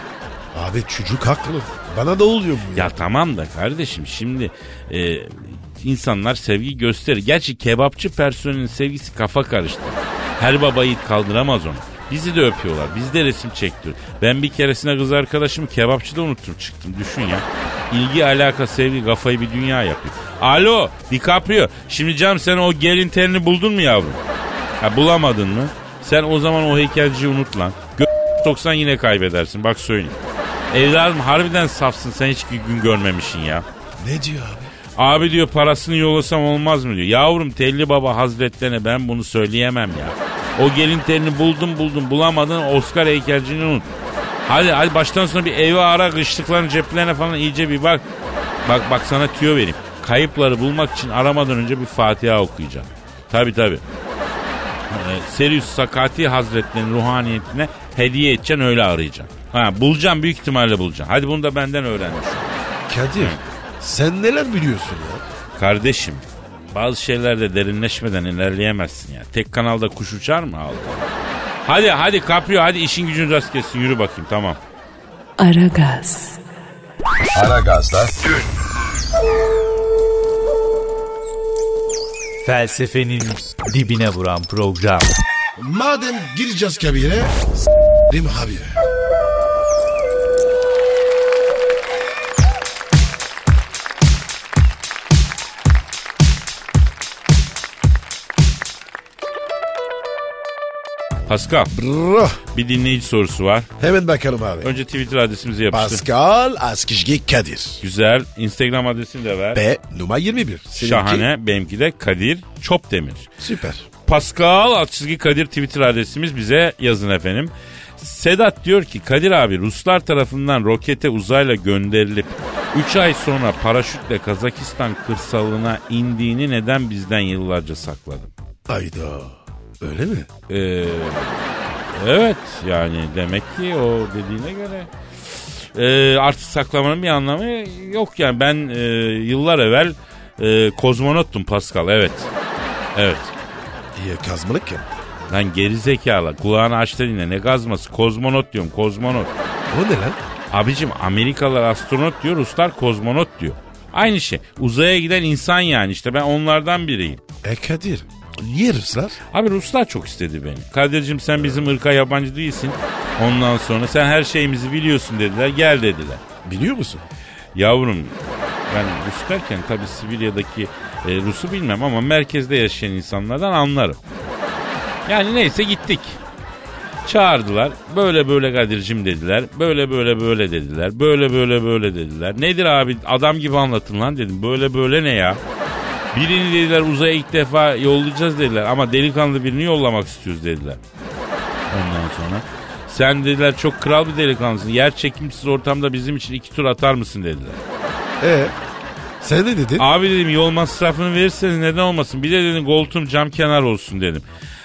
Abi çocuk haklı. Bana da oluyor bu ya. Ya tamam da kardeşim şimdi e, insanlar sevgi gösterir. Gerçi kebapçı personelin sevgisi kafa karıştı. Her baba yiğit kaldıramaz onu. Bizi de öpüyorlar. Biz de resim çektiriyor. Ben bir keresine kız arkadaşımı kebapçıda unuttum çıktım. Düşün ya. İlgi, alaka, sevgi kafayı bir dünya yapıyor. Alo DiCaprio. Şimdi canım sen o gelin telini buldun mu yavrum? Ha bulamadın mı? Sen o zaman o heykelciyi unut lan. Gö- soksan yine kaybedersin. Bak söyleyeyim. Evladım harbiden safsın sen hiç gün görmemişsin ya. Ne diyor abi? Abi diyor parasını yollasam olmaz mı diyor. Yavrum Telli Baba Hazretlerine ben bunu söyleyemem ya. O gelin terini buldun buldun bulamadın Oscar heykelcini unut. Hadi hadi baştan sona bir evi ara kışlıkların ceplerine falan iyice bir bak. Bak bak sana tüyo vereyim. Kayıpları bulmak için aramadan önce bir Fatiha okuyacağım. Tabi tabi. Ee, Serius Sakati Hazretleri'nin ruhaniyetine hediye edeceksin öyle arayacaksın. Ha, bulacağım büyük ihtimalle bulacağım. Hadi bunu da benden öğrenmiş. Kadir sen neler biliyorsun ya? Kardeşim bazı şeylerde derinleşmeden ilerleyemezsin ya. Tek kanalda kuş uçar mı? Allah. Hadi hadi kapıyor hadi işin gücün rast gelsin yürü bakayım tamam. Aragaz, Aragaz'da Felsefenin dibine vuran program. Madem gireceğiz kabire s**rim habire. Pascal Brrrr. bir dinleyici sorusu var. Hemen bakalım abi. Önce Twitter adresimizi yapıştır. Pascal Askizgi Kadir. Güzel. Instagram adresini de ver. B numara 21. Seninki? Şahane. Benimki de Kadir Çopdemir. Süper. Pascal alt çizgi Kadir Twitter adresimiz bize yazın efendim. Sedat diyor ki Kadir abi Ruslar tarafından rokete uzayla gönderilip 3 ay sonra paraşütle Kazakistan kırsalına indiğini neden bizden yıllarca sakladın? Ayda. Öyle mi? Ee, evet yani demek ki o dediğine göre ee, artık saklamanın bir anlamı yok yani ben e, yıllar evvel e, kozmonottum Pascal evet evet İyi kazmalık ya. Lan geri zekalı kulağını aç da dinle ne gazması kozmonot diyorum kozmonot. O ne lan? Abicim Amerikalılar astronot diyor Ruslar kozmonot diyor. Aynı şey uzaya giden insan yani işte ben onlardan biriyim. E Kadir. Niye Ruslar? Abi Ruslar çok istedi beni. Kadir'cim sen bizim ırka yabancı değilsin. Ondan sonra sen her şeyimizi biliyorsun dediler gel dediler. Biliyor musun? Yavrum ben Rus derken tabii Sibirya'daki e, Rus'u bilmem ama merkezde yaşayan insanlardan anlarım. Yani neyse gittik. Çağırdılar. Böyle böyle Kadir'cim dediler. Böyle böyle böyle dediler. Böyle böyle böyle dediler. Nedir abi adam gibi anlatın lan dedim. Böyle böyle ne ya? Birini dediler uzaya ilk defa yollayacağız dediler. Ama delikanlı birini yollamak istiyoruz dediler. Ondan sonra sen dediler çok kral bir delikanlısın. Yer çekimsiz ortamda bizim için iki tur atar mısın dediler. E sen ne dedin? Abi dedim yol masrafını verirseniz neden olmasın. Bir de dedim koltuğum cam kenar olsun dedim.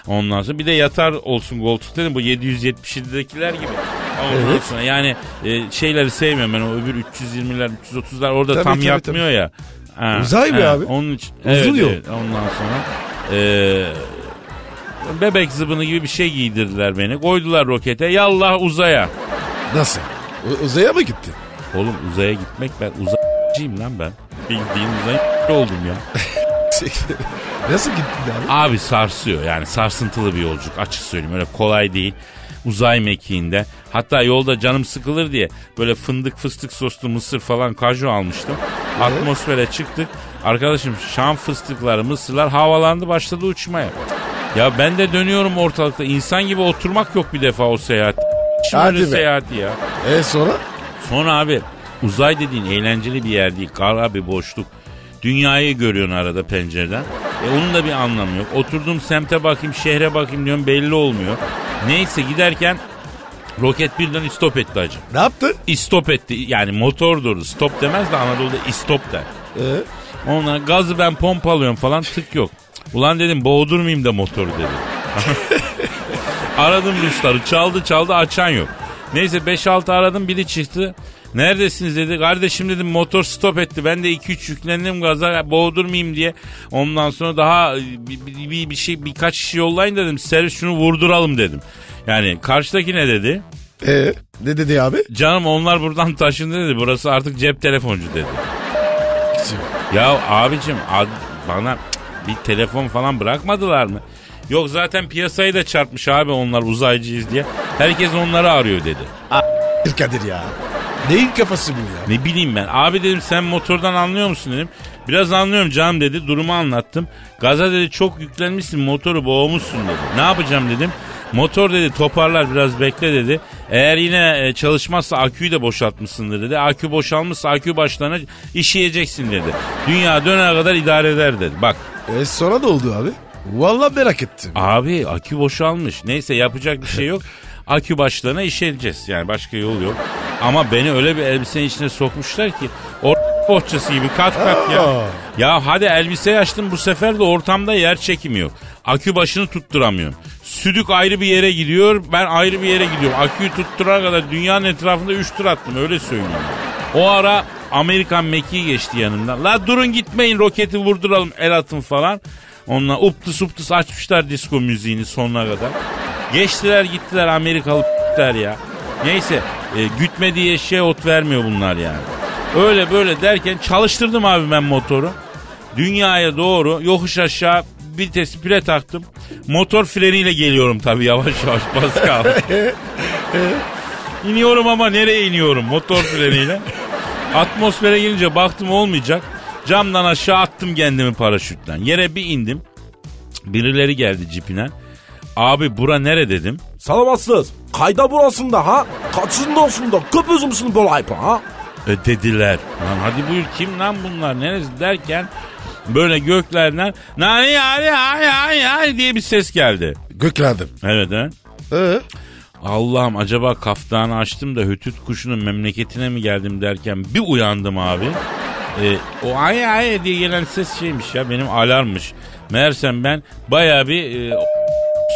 Ondan sonra bir de yatar olsun koltuk dedim. Bu 777'dekiler gibi. Ondan Evet. sonra yani e, şeyleri sevmiyorum ben o öbür 320'ler 330'lar orada Tabii, tam tabii, yatmıyor ya. Ha, Uzay mı abi? Onun için. Uzun evet, yol. evet. ondan sonra e, bebek zıbını gibi bir şey giydirdiler beni. Koydular rokete yallah uzaya. Nasıl? U- uzaya mı gittin? Oğlum uzaya gitmek ben uzaycıyım lan ben. Bildiğin uzay oldum ya. Nasıl gittin abi? Abi sarsıyor yani sarsıntılı bir yolculuk açık söyleyeyim öyle kolay değil. Uzay mekiğinde. Hatta yolda canım sıkılır diye böyle fındık fıstık soslu mısır falan kaju almıştım. Atmosfere çıktık. Arkadaşım şam fıstıkları mısırlar havalandı başladı uçmaya. Ya ben de dönüyorum ortalıkta. İnsan gibi oturmak yok bir defa o seyahat. Be. seyahati ya? E sonra? Sonra abi uzay dediğin eğlenceli bir yer değil. Kara bir boşluk. Dünyayı görüyorsun arada pencereden. E onun da bir anlamı yok. Oturduğum semte bakayım, şehre bakayım diyorum belli olmuyor. Neyse giderken roket birden istop etti hacı. Ne yaptın? İstop etti. Yani motor durdu. Stop demez de Anadolu'da istop der. E, Ondan gazı ben pompalıyorum falan tık yok. Ulan dedim boğdurmayayım da motoru dedim. aradım Rusları çaldı çaldı açan yok. Neyse 5-6 aradım biri çıktı. Neredesiniz dedi. Kardeşim dedim motor stop etti. Ben de 2-3 yüklendim gaza boğdurmayayım diye. Ondan sonra daha bir, bir, bir, bir şey birkaç kişi yollayın dedim. Servis şunu vurduralım dedim. Yani karşıdaki ne dedi? e, ne dedi abi? Canım onlar buradan taşındı dedi. Burası artık cep telefoncu dedi. Ya abicim ad- bana bir telefon falan bırakmadılar mı? Yok zaten piyasayı da çarpmış abi onlar uzaycıyız diye. Herkes onları arıyor dedi. Bir Kadir ya. Neyin kafası bu ya? Ne bileyim ben. Abi dedim sen motordan anlıyor musun dedim. Biraz anlıyorum canım dedi. Durumu anlattım. Gaza dedi çok yüklenmişsin motoru boğmuşsun dedi. Ne yapacağım dedim. Motor dedi toparlar biraz bekle dedi. Eğer yine e, çalışmazsa aküyü de boşaltmışsındır dedi. Akü boşalmışsa akü başlarına işeyeceksin dedi. Dünya dönene kadar idare eder dedi. Bak E sonra ne oldu abi? Vallahi merak ettim. Abi akü boşalmış. Neyse yapacak bir şey yok. Akü başlarına işeleyeceğiz. Yani başka yol yok. Ama beni öyle bir elbisenin içine sokmuşlar ki o bohçası gibi kat kat ya. Ya hadi elbiseyi açtım bu sefer de ortamda yer çekimi yok. Akü başını tutturamıyorum. Südük ayrı bir yere gidiyor ben ayrı bir yere gidiyorum. Aküyü tutturana kadar dünyanın etrafında 3 tur attım öyle söyleyeyim. O ara Amerikan mekiği geçti yanımdan. La durun gitmeyin roketi vurduralım el atın falan. Onunla uptıs uptıs açmışlar disco müziğini sonuna kadar. Geçtiler gittiler Amerikalı der ya. Neyse e, gütmediği eşeğe ot vermiyor bunlar yani. Öyle böyle derken çalıştırdım abi ben motoru. Dünyaya doğru yokuş aşağı vitesi pire taktım. Motor freniyle geliyorum tabii yavaş yavaş Pascal. İniyorum ama nereye iniyorum motor freniyle. Atmosfere girince baktım olmayacak. Camdan aşağı attım kendimi paraşütten. Yere bir indim. Birileri geldi cipine. Abi bura nere dedim. Salamazsınız. Kayda burasında ha? Kaçındasında kıpız mısın bu ha? E dediler. Lan hadi buyur kim lan bunlar neresi derken böyle göklerden nani ay ay ay ay diye bir ses geldi. Göklerdim. Evet he. Ee? Allah'ım acaba kaftanı açtım da hütüt kuşunun memleketine mi geldim derken bir uyandım abi. E, o ay ay diye gelen ses şeymiş ya benim alarmmış. Meğersem ben baya bir e,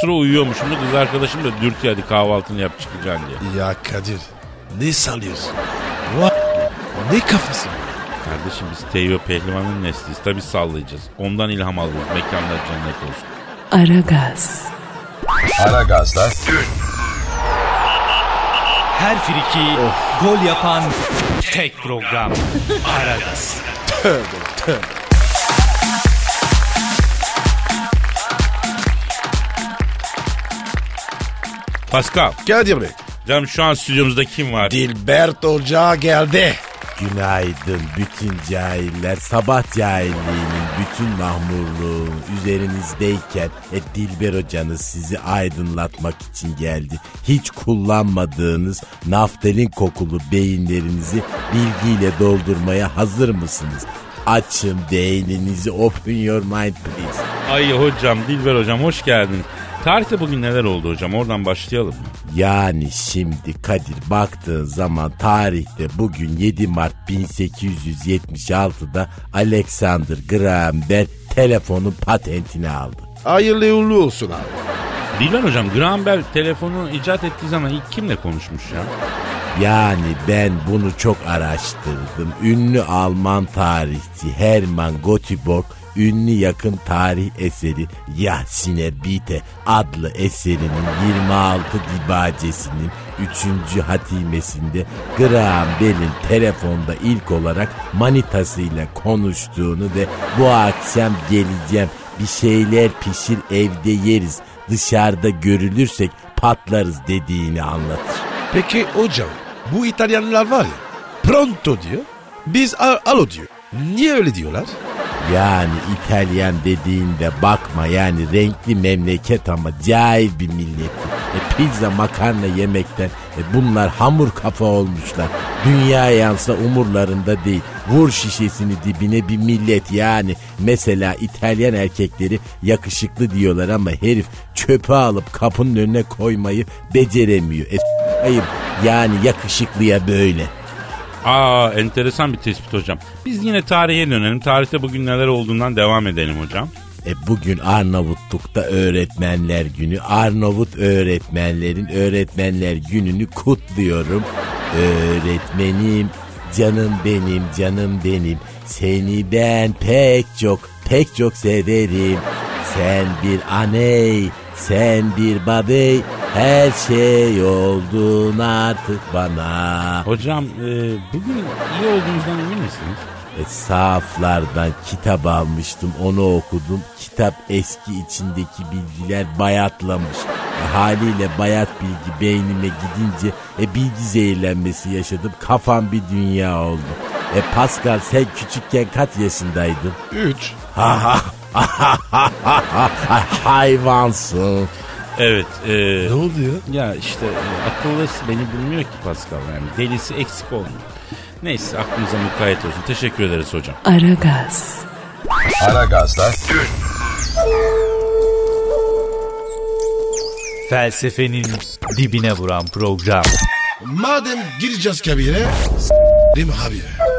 sıra uyuyormuşum da kız arkadaşım da dürtüyor hadi kahvaltını yap çıkacaksın diye. Ya Kadir ne sallıyorsun? Vay, ne kafası? Kardeşim biz Teyve Pehlivan'ın nesliyiz. Tabi sallayacağız. Ondan ilham alıyoruz. Mekanlar cennet olsun. Aragaz, Aragaz'da Her friki gol yapan tek program. Aragaz. Pascal. Kadir Bey. Canım şu an stüdyomuzda kim var? Dilbert Hoca geldi. Günaydın bütün cahiller. Sabah cahilliğinin bütün mahmurluğu üzerinizdeyken e, Dilber hocanız sizi aydınlatmak için geldi. Hiç kullanmadığınız naftalin kokulu beyinlerinizi bilgiyle doldurmaya hazır mısınız? Açın beyninizi open your mind please. Ay hocam, Dilber hocam hoş geldiniz. Tarihte bugün neler oldu hocam? Oradan başlayalım mı? Yani şimdi Kadir baktığın zaman tarihte bugün 7 Mart 1876'da Alexander Graham Bell telefonun patentini aldı. Hayırlı uğurlu olsun abi. Dilber hocam, Graham Bell telefonu icat ettiği zaman ilk kimle konuşmuş ya? Yani ben bunu çok araştırdım. Ünlü Alman tarihçi Hermann Göteborg ünlü yakın tarih eseri Yahsine Bite adlı eserinin 26 dibacesinin 3. hatimesinde Graham Bell'in telefonda ilk olarak manitasıyla konuştuğunu ve bu akşam geleceğim bir şeyler pişir evde yeriz dışarıda görülürsek patlarız dediğini anlatır. Peki hocam bu İtalyanlar var ya pronto diyor. Biz a- alo diyor. Niye öyle diyorlar? Yani İtalyan dediğinde bakma yani renkli memleket ama cahil bir millet. E, pizza makarna yemekten e, bunlar hamur kafa olmuşlar. Dünya yansa umurlarında değil. Vur şişesini dibine bir millet yani. Mesela İtalyan erkekleri yakışıklı diyorlar ama herif çöpe alıp kapının önüne koymayı beceremiyor. E, ayıp yani yakışıklıya böyle. Aa enteresan bir tespit hocam. Biz yine tarihe dönelim. Tarihte bugün neler olduğundan devam edelim hocam. E bugün Arnavutluk'ta öğretmenler günü. Arnavut öğretmenlerin öğretmenler gününü kutluyorum. Öğretmenim, canım benim, canım benim. Seni ben pek çok, pek çok severim. Sen bir aney, sen bir babey. Her şey oldun artık bana. Hocam e, bugün iyi olduğunuzdan emin misiniz? E, sahaflardan kitap almıştım onu okudum. Kitap eski içindeki bilgiler bayatlamış. E, haliyle bayat bilgi beynime gidince e, bilgi zehirlenmesi yaşadım. Kafam bir dünya oldu. E Pascal sen küçükken kaç yaşındaydın? Üç. Ha ha ha ha ha ha Ay, hayvansın. Evet. E, ne oldu ya? Ya işte e, akıllısı beni bilmiyor ki Pascal yani. Delisi eksik olmuyor. Neyse aklımıza mukayyet olsun. Teşekkür ederiz hocam. Ara Aragaz. Aragaz'da dün. Felsefenin dibine vuran program. Madem gireceğiz kabire, s*****im habire.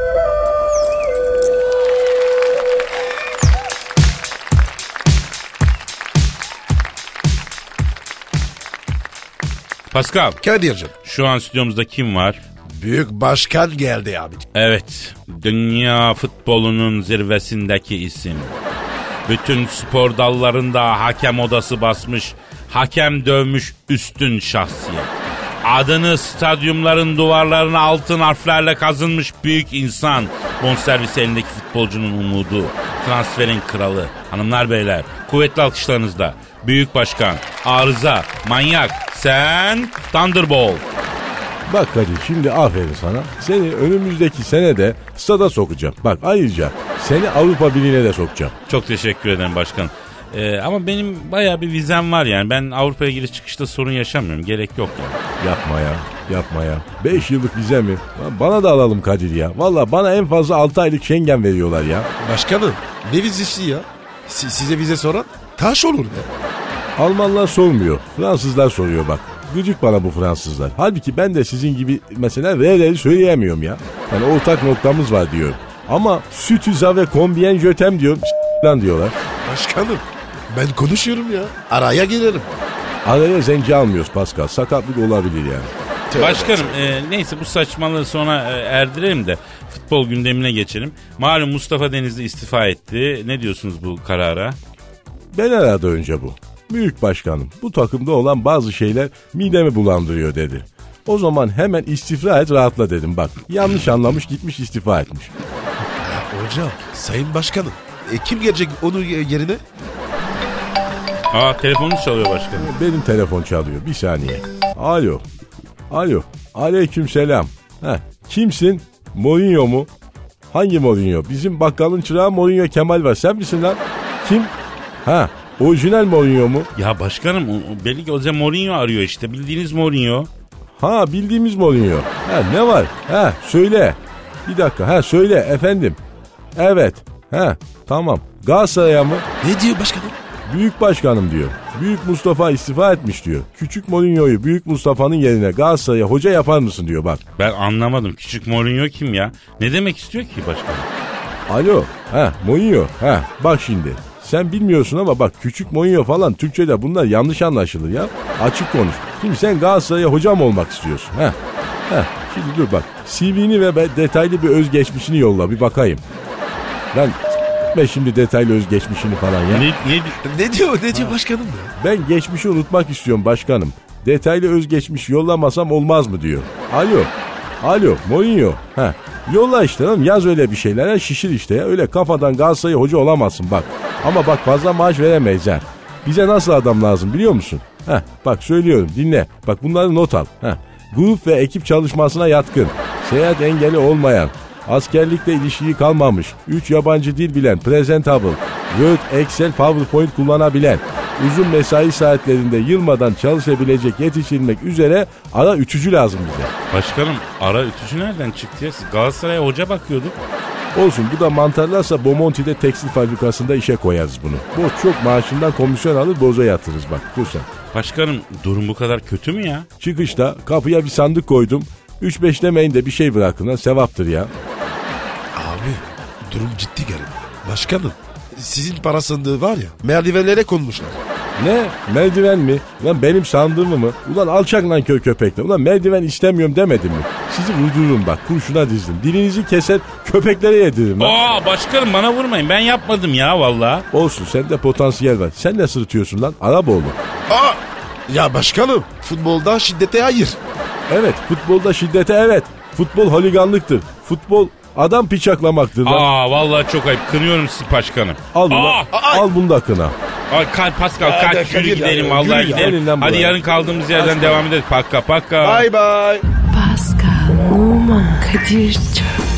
Pascal Kadir'cim şu an stüdyomuzda kim var? büyük başkan geldi abi. Evet, dünya futbolunun zirvesindeki isim. Bütün spor dallarında hakem odası basmış, hakem dövmüş üstün şahsiyet. Adını stadyumların duvarlarına altın harflerle kazınmış büyük insan. Bonservis elindeki futbolcunun umudu. Transferin kralı. Hanımlar beyler kuvvetli alkışlarınızda. Büyük başkan, arıza, manyak, sen Thunderbolt. Bak Kadir şimdi aferin sana. Seni önümüzdeki senede stada sokacağım. Bak ayrıca seni Avrupa Birliği'ne de sokacağım. Çok teşekkür ederim başkanım. Ee, ama benim bayağı bir vizem var yani. Ben Avrupa'ya giriş çıkışta sorun yaşamıyorum. Gerek yok yani. Yapma ya. Yapma ya. 5 yıllık vize mi? Lan Bana da alalım Kadir ya. Valla bana en fazla 6 aylık Schengen veriyorlar ya. Başkanım ne vizesi ya? Si- size vize soran taş olur be. Almanlar sormuyor. Fransızlar soruyor bak. Gıcık bana bu Fransızlar. Halbuki ben de sizin gibi mesela V'leri söyleyemiyorum ya. Yani ortak noktamız var diyorum. Ama sütüza ve kombien jötem diyorum. Lan diyorlar. Başkanım ben konuşuyorum ya. Araya girerim. Araya zenci almıyoruz Pascal. Sakatlık olabilir yani. Başkanım e, neyse bu saçmalığı sonra e, erdirelim de futbol gündemine geçelim. Malum Mustafa Denizli istifa etti. Ne diyorsunuz bu karara? Ben herhalde önce bu. Büyük başkanım bu takımda olan bazı şeyler midemi bulandırıyor dedi. O zaman hemen istifa et rahatla dedim bak. Yanlış anlamış gitmiş istifa etmiş. Hocam sayın başkanım. E, kim gelecek onun yerine? Aa telefonunuz çalıyor başkanım. Benim telefon çalıyor bir saniye. Alo. Alo. Aleyküm selam. Heh, kimsin? Mourinho mu? Hangi Mourinho? Bizim bakkalın çırağı Mourinho Kemal var. Sen misin lan? Kim? Ha, orijinal Mourinho mu? Ya başkanım o- o belli ki Jose Mourinho arıyor işte. Bildiğiniz Mourinho. Ha bildiğimiz Mourinho. Ha ne var? Ha söyle. Bir dakika. Ha söyle efendim. Evet. Ha tamam. Galatasaray'a mı? Ne diyor başkanım? Büyük başkanım diyor. Büyük Mustafa istifa etmiş diyor. Küçük Mourinho'yu Büyük Mustafa'nın yerine Galatasaray'a hoca yapar mısın diyor bak. Ben anlamadım. Küçük Mourinho kim ya? Ne demek istiyor ki başkanım? Alo. Ha Mourinho. Ha bak şimdi. Sen bilmiyorsun ama bak küçük Mourinho falan Türkçe'de bunlar yanlış anlaşılır ya. Açık konuş. Şimdi sen Galatasaray'a hocam olmak istiyorsun. Ha. Ha. Şimdi dur bak. CV'ni ve be- detaylı bir özgeçmişini yolla bir bakayım. Lan s**me şimdi detaylı özgeçmişini falan ya. Ne, ne, Ne diyor ne diyor başkanım ya? Ben geçmişi unutmak istiyorum başkanım. Detaylı özgeçmiş yollamasam olmaz mı diyor. Alo. Alo Mourinho. Ha. Yolla işte lan yaz öyle bir şeyler. Ha, şişir işte ya. Öyle kafadan Galatasaray hoca olamazsın bak. Ama bak fazla maaş veremeyiz ha. Bize nasıl adam lazım biliyor musun? Ha, bak söylüyorum dinle. Bak bunları not al. Ha. Grup ve ekip çalışmasına yatkın. Seyahat engeli olmayan. Askerlikte ilişiği kalmamış. 3 yabancı dil bilen. Presentable. Word, Excel, PowerPoint kullanabilen. Uzun mesai saatlerinde yılmadan çalışabilecek yetişilmek üzere ara üçücü lazım bize. başkanım ara ütücü nereden çıktı ya? Galatasaray'a hoca bakıyorduk. Olsun bu da mantarlarsa Bomonti'de tekstil fabrikasında işe koyarız bunu. Bu çok maaşından komisyon alır boza yatırırız bak dur sen. Başkanım durum bu kadar kötü mü ya? Çıkışta kapıya bir sandık koydum. 3-5 demeyin de bir şey bırakın lan sevaptır ya. Abi durum ciddi garip. Başkanım sizin para sandığı var ya merdivenlere konmuşlar. Ne? Merdiven mi? Lan benim sandığımı mı? Ulan alçak lan köy köpekler. Ulan merdiven istemiyorum demedim mi? Sizi vurdururum bak kurşuna dizdim. Dilinizi keser köpeklere yediririm lan. Aa başkanım bana vurmayın. Ben yapmadım ya valla. Olsun sende potansiyel var. Sen ne sırıtıyorsun lan? Araboğlu. Aa! Ya başkanım futbolda şiddete hayır. Evet futbolda şiddete evet. Futbol holiganlıktır. Futbol adam piçaklamaktır lan. Aa vallahi çok ayıp. Kınıyorum sizi başkanım. Al bunu, Aa! al bunu da kına. Ay kalk Pascal Hadi kalk Kadir yürü ya, gidelim yürü vallahi ya. Gelin gidelim. Hadi buraya. yarın kaldığımız yerden devam ederiz. Pakka pakka. Bye bye. Pascal, Oman, Kadir çok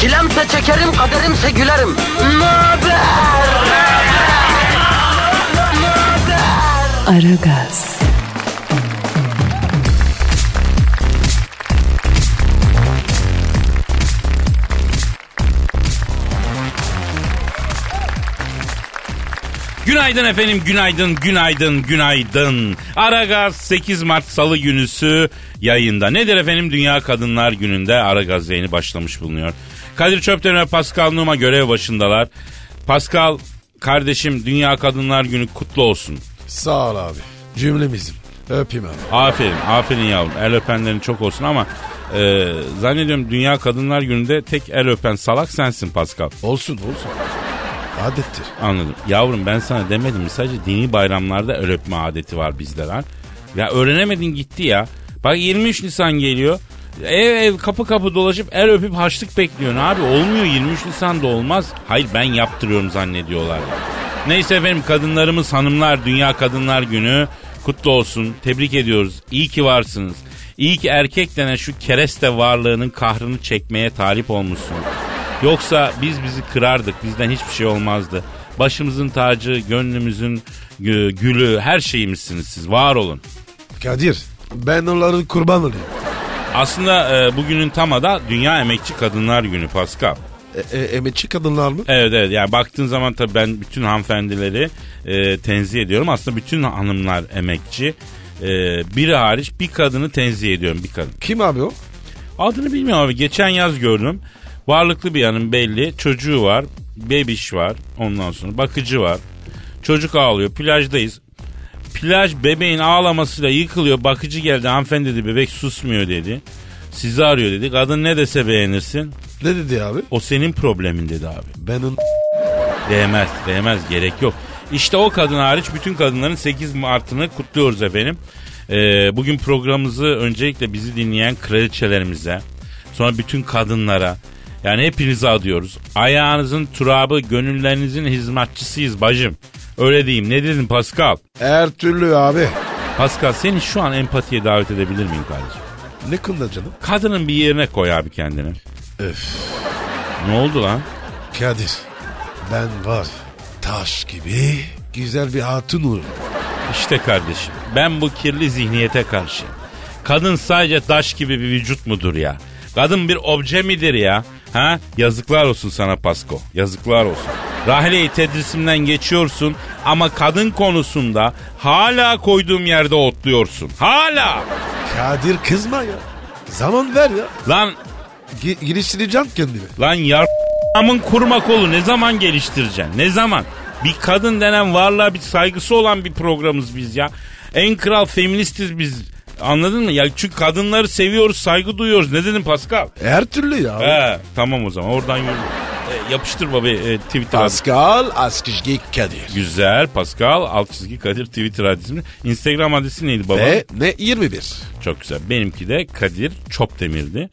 Çilemse çekerim, kaderimse gülerim. Möber! Aragaz, Günaydın efendim, günaydın, günaydın, günaydın. Aragaz 8 Mart Salı günüsü yayında. Nedir efendim? Dünya Kadınlar Günü'nde Aragaz yayını başlamış bulunuyor. Kadir Çöpten ve Pascal Numa görev başındalar. Pascal, kardeşim Dünya Kadınlar Günü kutlu olsun. Sağ ol abi. Cümlemizim. Öpeyim abi. Aferin, aferin yavrum. El öpenlerin çok olsun ama e, zannediyorum Dünya Kadınlar Günü'nde tek el öpen salak sensin Pascal. Olsun olsun. Adettir. Anladım. Yavrum ben sana demedim mi? Sadece dini bayramlarda el öpme adeti var bizde lan. Ya öğrenemedin gitti ya. Bak 23 Nisan geliyor. Ev ev kapı kapı dolaşıp el öpüp haçlık bekliyorsun abi. Olmuyor 23 Nisan'da olmaz. Hayır ben yaptırıyorum zannediyorlar. Neyse efendim kadınlarımız hanımlar Dünya Kadınlar Günü kutlu olsun. Tebrik ediyoruz. İyi ki varsınız. İyi ki erkek denen şu kereste varlığının kahrını çekmeye talip olmuşsun. Yoksa biz bizi kırardık. Bizden hiçbir şey olmazdı. Başımızın tacı, gönlümüzün gü- gülü, her şeyimizsiniz siz. Var olun. Kadir ben onların kurban olayım. Aslında e, bugünün tamı da Dünya Emekçi Kadınlar Günü Pascal. E, e, emekçi kadınlar mı? Evet evet yani baktığın zaman tabii ben bütün hanımefendileri e, tenzih ediyorum. Aslında bütün hanımlar emekçi. E, biri hariç bir kadını tenzih ediyorum bir kadın. Kim abi o? Adını bilmiyorum abi. Geçen yaz gördüm. Varlıklı bir hanım belli. Çocuğu var. Bebiş var. Ondan sonra bakıcı var. Çocuk ağlıyor. Plajdayız. Plaj bebeğin ağlamasıyla yıkılıyor. Bakıcı geldi. Hanımefendi dedi bebek susmuyor dedi. Sizi arıyor dedi. Kadın ne dese beğenirsin. Ne dedi abi? O senin problemin dedi abi. Ben onun... Değmez, değmez gerek yok. İşte o kadın hariç bütün kadınların 8 Mart'ını kutluyoruz efendim. Ee, bugün programımızı öncelikle bizi dinleyen kraliçelerimize, sonra bütün kadınlara, yani hepinize adıyoruz. Ayağınızın turabı, gönüllerinizin hizmetçisiyiz bacım. Öyle diyeyim. Ne dedin Pascal? Her türlü abi. Pascal seni şu an empatiye davet edebilir miyim kardeşim? Ne konuda canım? Kadının bir yerine koy abi kendini. Öf. Ne oldu lan? Kadir ben var taş gibi güzel bir hatun olurum. İşte kardeşim ben bu kirli zihniyete karşı. Kadın sadece taş gibi bir vücut mudur ya? Kadın bir obje midir ya? Ha? Yazıklar olsun sana Pasko. Yazıklar olsun. Rahile-i tedrisimden geçiyorsun ama kadın konusunda hala koyduğum yerde otluyorsun. Hala. Kadir kızma ya. Zaman ver ya. Lan Ge- geliştireceğim kendimi. Lan yarmın kurma kolu ne zaman geliştireceksin? Ne zaman? Bir kadın denen varlığa bir saygısı olan bir programız biz ya. En kral feministiz biz. Anladın mı? Ya çünkü kadınları seviyoruz, saygı duyuyoruz. Ne dedin Pascal? Her türlü ya. He, tamam o zaman oradan yürü. E, yapıştır baba e, Twitter. Pascal Askışgi Kadir. Güzel Pascal alt çizgi Kadir Twitter adresi. Instagram adresi neydi baba? Ve ne 21. Çok güzel. Benimki de Kadir Çopdemir'di.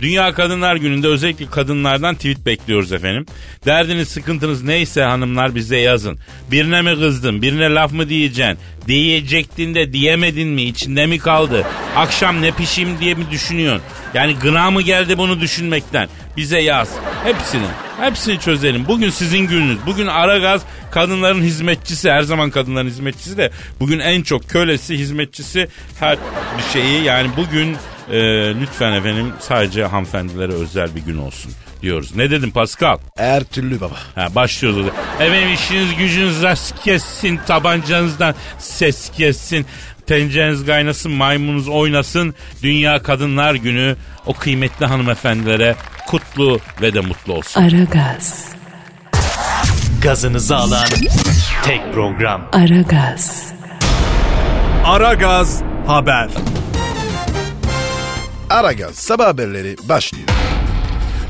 Dünya Kadınlar Günü'nde özellikle kadınlardan tweet bekliyoruz efendim. Derdiniz, sıkıntınız neyse hanımlar bize yazın. Birine mi kızdın, birine laf mı diyeceksin? Diyecektin de diyemedin mi, içinde mi kaldı? Akşam ne pişeyim diye mi düşünüyorsun? Yani gına mı geldi bunu düşünmekten? Bize yaz. Hepsini. Hepsini çözelim. Bugün sizin gününüz. Bugün Aragaz kadınların hizmetçisi. Her zaman kadınların hizmetçisi de bugün en çok kölesi, hizmetçisi her bir şeyi. Yani bugün e, lütfen efendim sadece hanımefendilere özel bir gün olsun diyoruz. Ne dedim Pascal? Her türlü baba. Ha, başlıyoruz. o zaman. Efendim işiniz gücünüz rast kessin, tabancanızdan ses kessin. Tencereniz kaynasın, maymununuz oynasın. Dünya Kadınlar Günü o kıymetli hanımefendilere kutlu ve de mutlu olsun. Aragaz, Gazınızı alan tek program. Aragaz, Aragaz Haber. Aragaz sabah haberleri başlıyor.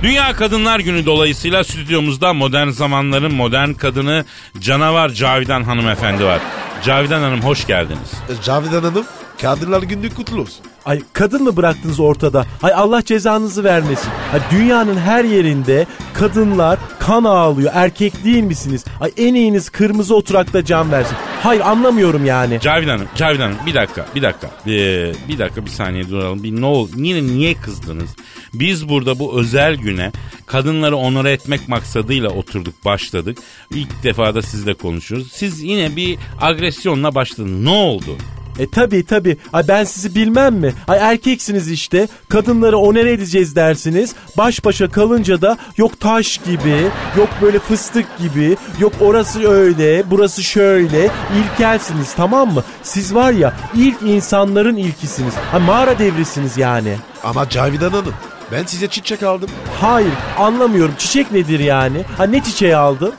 Dünya Kadınlar Günü dolayısıyla stüdyomuzda modern zamanların modern kadını canavar Cavidan hanımefendi var. Cavidan Hanım hoş geldiniz. Cavidan Hanım kadınlar günü kutlu olsun. Ay kadın mı bıraktınız ortada? Ay Allah cezanızı vermesin. Ay dünyanın her yerinde kadınlar kan ağlıyor. Erkek değil misiniz? Ay en iyiniz kırmızı oturakta can versin. Hayır anlamıyorum yani. Cavidan Hanım, Cavidan Hanım bir dakika, bir dakika. Ee, bir dakika bir saniye duralım. Bir ne ol, niye, niye kızdınız? Biz burada bu özel güne kadınları onore etmek maksadıyla oturduk, başladık. İlk defa da sizle konuşuyoruz. Siz yine bir agresyonla başladınız. Ne oldu? E tabi tabi. Ay ben sizi bilmem mi? Ay erkeksiniz işte. Kadınları onere edeceğiz dersiniz. Baş başa kalınca da yok taş gibi, yok böyle fıstık gibi, yok orası öyle, burası şöyle. İlkelsiniz tamam mı? Siz var ya ilk insanların ilkisiniz. Ha mağara devrisiniz yani. Ama Cavidan Hanım ben size çiçek aldım. Hayır anlamıyorum. Çiçek nedir yani? Ha ne çiçeği aldın?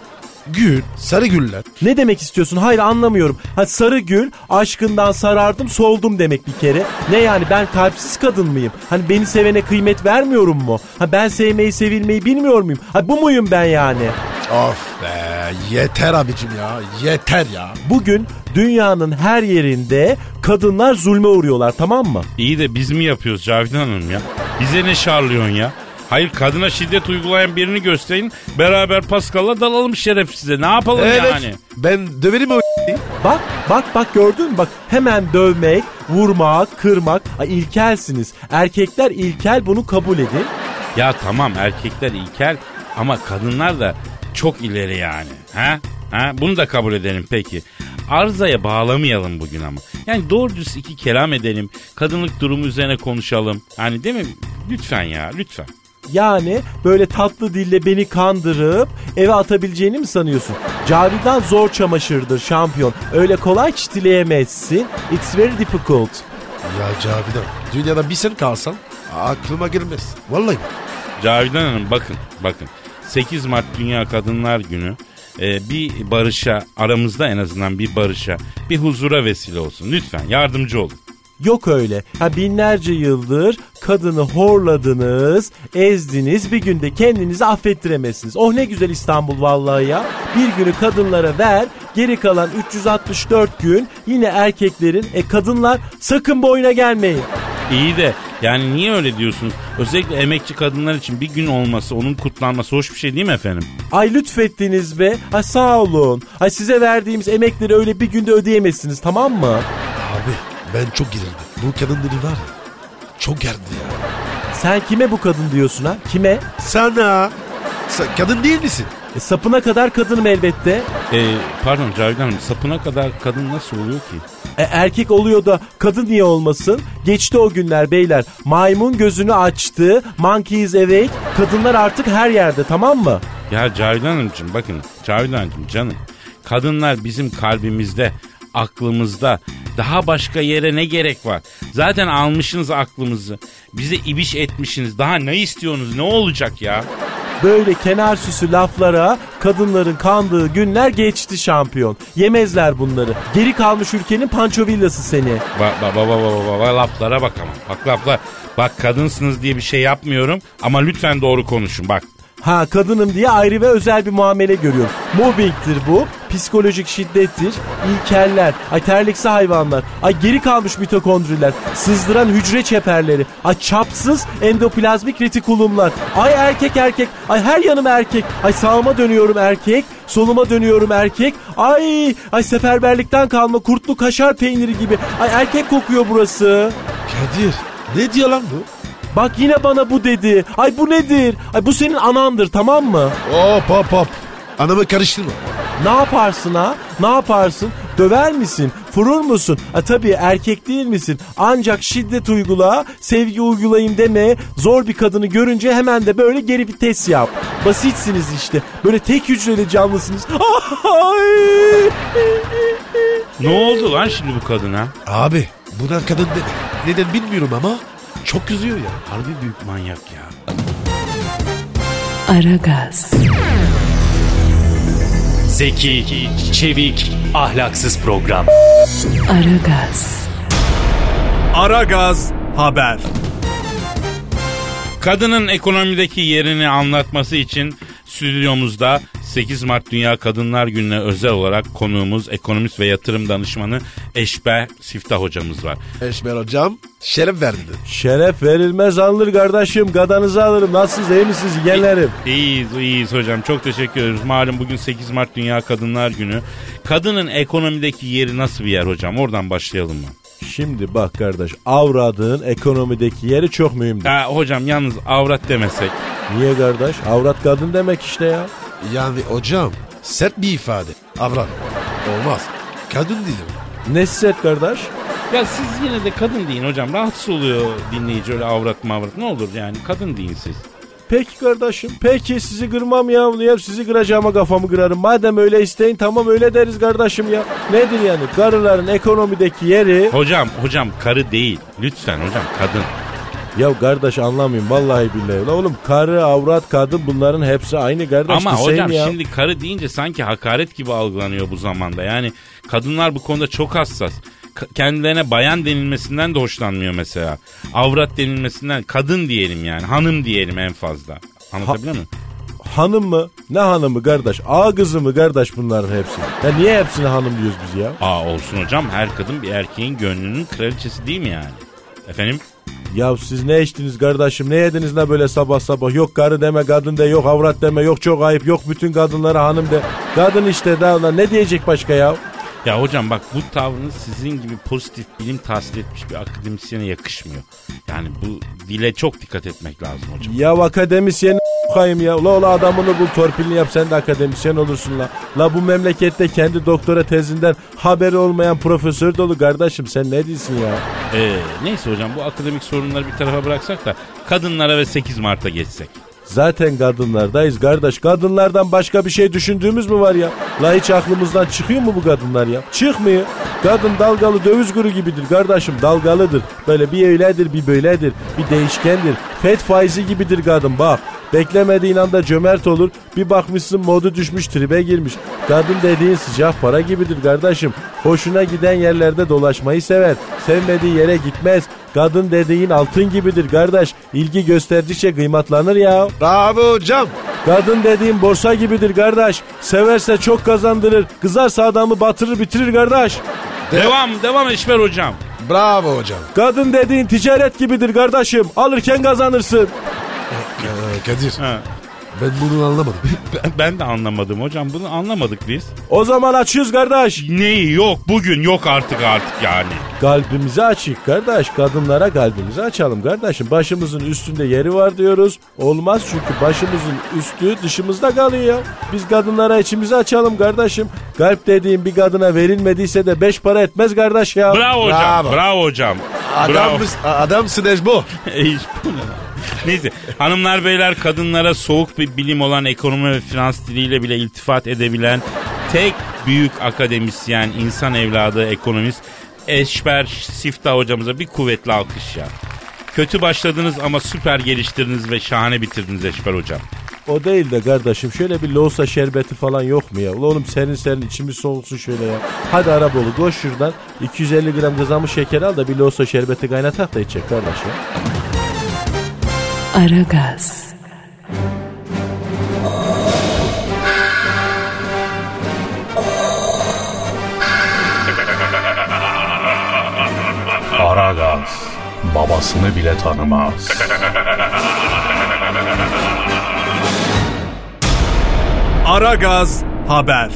Gül, sarı güller. Ne demek istiyorsun? Hayır anlamıyorum. Ha sarı gül, aşkından sarardım, soldum demek bir kere. Ne yani ben kalpsiz kadın mıyım? Hani beni sevene kıymet vermiyorum mu? Ha ben sevmeyi, sevilmeyi bilmiyor muyum? Ha bu muyum ben yani? Of be yeter abicim ya yeter ya. Bugün dünyanın her yerinde kadınlar zulme uğruyorlar tamam mı? İyi de biz mi yapıyoruz Cavidan Hanım ya? Bize ne şarlıyorsun ya? Hayır kadına şiddet uygulayan birini gösterin. Beraber Pascal'la dalalım şerefsize. Ne yapalım Evet yani? ben döverim o Bak bak bak gördün mü? Bak hemen dövmek, vurmak, kırmak. Ay ilkelsiniz. Erkekler ilkel bunu kabul edin. Ya tamam erkekler ilkel ama kadınlar da çok ileri yani. Ha? Ha? Bunu da kabul edelim peki. Arzaya bağlamayalım bugün ama. Yani doğru düz iki kelam edelim. Kadınlık durumu üzerine konuşalım. Hani değil mi? Lütfen ya lütfen. Yani böyle tatlı dille beni kandırıp eve atabileceğini mi sanıyorsun? Cavidan zor çamaşırdır şampiyon. Öyle kolay çitileyemezsin. It's very difficult. Ya Cavidan dünyada bir sen kalsan aklıma girmez. Vallahi. Cavidan Hanım bakın bakın. 8 Mart Dünya Kadınlar Günü e, bir barışa aramızda en azından bir barışa bir huzura vesile olsun. Lütfen yardımcı olun. Yok öyle. Ha binlerce yıldır kadını horladınız, ezdiniz. Bir günde kendinizi affettiremezsiniz. Oh ne güzel İstanbul vallahi ya. Bir günü kadınlara ver. Geri kalan 364 gün yine erkeklerin. E kadınlar sakın bu oyuna gelmeyin. İyi de yani niye öyle diyorsunuz? Özellikle emekçi kadınlar için bir gün olması, onun kutlanması hoş bir şey değil mi efendim? Ay lütfettiniz be. Ay sağ olun. Ay size verdiğimiz emekleri öyle bir günde ödeyemezsiniz tamam mı? Abi ben çok gerildim. Bu kadın dedi var ya çok gerdi ya. Sen kime bu kadın diyorsun ha? Kime? Sana. Sen kadın değil misin? E, sapına kadar kadınım elbette. Ee, pardon Cavidan Hanım sapına kadar kadın nasıl oluyor ki? E, erkek oluyor da kadın niye olmasın? Geçti o günler beyler. Maymun gözünü açtı. Monkey is awake. Kadınlar artık her yerde tamam mı? Ya Cavidan Hanımcığım bakın Cavidan Hanımcığım canım. Kadınlar bizim kalbimizde, aklımızda. Daha başka yere ne gerek var? Zaten almışsınız aklımızı. Bize ibiş etmişsiniz. Daha ne istiyorsunuz? Ne olacak ya? Böyle kenar süsü laflara kadınların kandığı günler geçti şampiyon. Yemezler bunları. Geri kalmış ülkenin panço villası seni. Bak bak bak bak bak bak laflara bak ama. Bak laflar. Bak kadınsınız diye bir şey yapmıyorum ama lütfen doğru konuşun bak. Ha kadınım diye ayrı ve özel bir muamele görüyorum. Mobbingtir bu. Psikolojik şiddettir. İlkeller. Ay terliksi hayvanlar. Ay geri kalmış mitokondriler. Sızdıran hücre çeperleri. Ay çapsız endoplazmik retikulumlar. Ay erkek erkek. Ay her yanım erkek. Ay sağıma dönüyorum erkek. Soluma dönüyorum erkek. Ay ay seferberlikten kalma kurtlu kaşar peyniri gibi. Ay erkek kokuyor burası. Kadir ne diyor lan bu? Bak yine bana bu dedi. Ay bu nedir? Ay bu senin anandır tamam mı? Hop hop hop. Anamı karıştırma. Ne yaparsın ha? Ne yaparsın? Döver misin? Vurur musun? A, tabii erkek değil misin? Ancak şiddet uygula, sevgi uygulayayım deme. Zor bir kadını görünce hemen de böyle geri vites yap. Basitsiniz işte. Böyle tek hücreli canlısınız. Ay! Ne oldu lan şimdi bu kadına? Abi buna kadın dedi. Neden bilmiyorum ama çok üzüyor ya. Harbi büyük manyak ya. Aragaz, Zeki, çevik, ahlaksız program. Aragaz, Aragaz Haber. Kadının ekonomideki yerini anlatması için stüdyomuzda 8 Mart Dünya Kadınlar Günü'ne özel olarak konuğumuz ekonomist ve yatırım danışmanı Eşber Siftah hocamız var. Eşmer hocam şeref verdin. Şeref verilmez alınır kardeşim. Gadanızı alırım. Nasılsınız iyi misiniz yeğenlerim? İyiyiz, iyiyiz hocam. Çok teşekkür ederiz. Malum bugün 8 Mart Dünya Kadınlar Günü. Kadının ekonomideki yeri nasıl bir yer hocam? Oradan başlayalım mı? Şimdi bak kardeş avradığın ekonomideki yeri çok mühimdir. Ha, hocam yalnız avrat demesek. Niye kardeş? Avrat kadın demek işte ya. Yani hocam sert bir ifade. Avrat. Olmaz. Kadın değilim. Ne sert kardeş? Ya siz yine de kadın deyin hocam. Rahatsız oluyor dinleyici öyle avrat mavrat. Ne olur yani kadın deyin siz. Peki kardeşim. Peki sizi kırmam ya. ya sizi kıracağıma kafamı kırarım. Madem öyle isteyin tamam öyle deriz kardeşim ya. Nedir yani? Karıların ekonomideki yeri... Hocam, hocam karı değil. Lütfen hocam kadın. Ya kardeş anlamıyorum vallahi billahi. La oğlum karı, avrat, kadın bunların hepsi aynı kardeş. Ama hocam ya. şimdi karı deyince sanki hakaret gibi algılanıyor bu zamanda. Yani kadınlar bu konuda çok hassas. K- kendilerine bayan denilmesinden de hoşlanmıyor mesela. Avrat denilmesinden kadın diyelim yani. Hanım diyelim en fazla. Anlatabiliyor muyum? Hanım mı? Ne hanımı kardeş? Ağa kızı mı kardeş bunların hepsi? Ya niye hepsine hanım diyoruz biz ya? Aa olsun hocam her kadın bir erkeğin gönlünün kraliçesi değil mi yani? Efendim? Ya siz ne içtiniz kardeşim? Ne yediniz ne böyle sabah sabah? Yok karı deme, kadın de, yok avrat deme, yok çok ayıp, yok bütün kadınlara hanım de. Kadın işte daha ne diyecek başka ya? Ya hocam bak bu tavrınız sizin gibi pozitif bilim tahsil etmiş bir akademisyene yakışmıyor. Yani bu dile çok dikkat etmek lazım hocam. Ya akademisyen kayım ya. La ola adamını bul torpilini yap sen de akademisyen olursun la. La bu memlekette kendi doktora tezinden haberi olmayan profesör dolu kardeşim sen ne diyorsun ya? Ee, neyse hocam bu akademik sorunları bir tarafa bıraksak da kadınlara ve 8 Mart'a geçsek. Zaten kadınlardayız kardeş. Kadınlardan başka bir şey düşündüğümüz mü var ya? La hiç aklımızdan çıkıyor mu bu kadınlar ya? Çıkmıyor. Kadın dalgalı döviz kuru gibidir kardeşim. Dalgalıdır. Böyle bir öyledir bir böyledir. Bir değişkendir. Fed faizi gibidir kadın bak. Beklemediğin anda cömert olur. Bir bakmışsın modu düşmüş tribe girmiş. Kadın dediğin sıcak para gibidir kardeşim. Hoşuna giden yerlerde dolaşmayı sever. Sevmediği yere gitmez. Kadın dediğin altın gibidir kardeş. İlgi gösterdikçe kıymetlanır ya. Bravo hocam. Kadın dediğin borsa gibidir kardeş. Severse çok kazandırır. Kızarsa adamı batırır bitirir kardeş. Devam, devam Eşber hocam. Bravo hocam. Kadın dediğin ticaret gibidir kardeşim. Alırken kazanırsın. Ee, Kadir Ha. Ben bunu anlamadım. Ben, ben de anlamadım hocam. Bunu anlamadık biz. O zaman açıyoruz kardeş. Neyi yok bugün yok artık artık yani. Kalbimizi açık kardeş. Kadınlara kalbimizi açalım kardeşim. Başımızın üstünde yeri var diyoruz. Olmaz çünkü başımızın üstü dışımızda kalıyor. Biz kadınlara içimizi açalım kardeşim. Kalp dediğim bir kadına verilmediyse de beş para etmez kardeş ya. Bravo hocam. Bravo. Bravo hocam. Adam, Bravo. adamsın Ejbo. Ey, bu ne? Neyse hanımlar beyler kadınlara soğuk bir bilim olan ekonomi ve finans diliyle bile iltifat edebilen tek büyük akademisyen, insan evladı, ekonomist Eşber Siftah hocamıza bir kuvvetli alkış ya. Kötü başladınız ama süper geliştirdiniz ve şahane bitirdiniz Eşber hocam. O değil de kardeşim şöyle bir loğusa şerbeti falan yok mu ya? Ulan oğlum senin senin içimiz soğusun şöyle ya. Hadi Arabolu koş şuradan 250 gram kızarmış şeker al da bir loğusa şerbeti kaynatak da içecek kardeş ya. Aragaz, Aragaz babasını bile tanımaz. Aragaz Haber.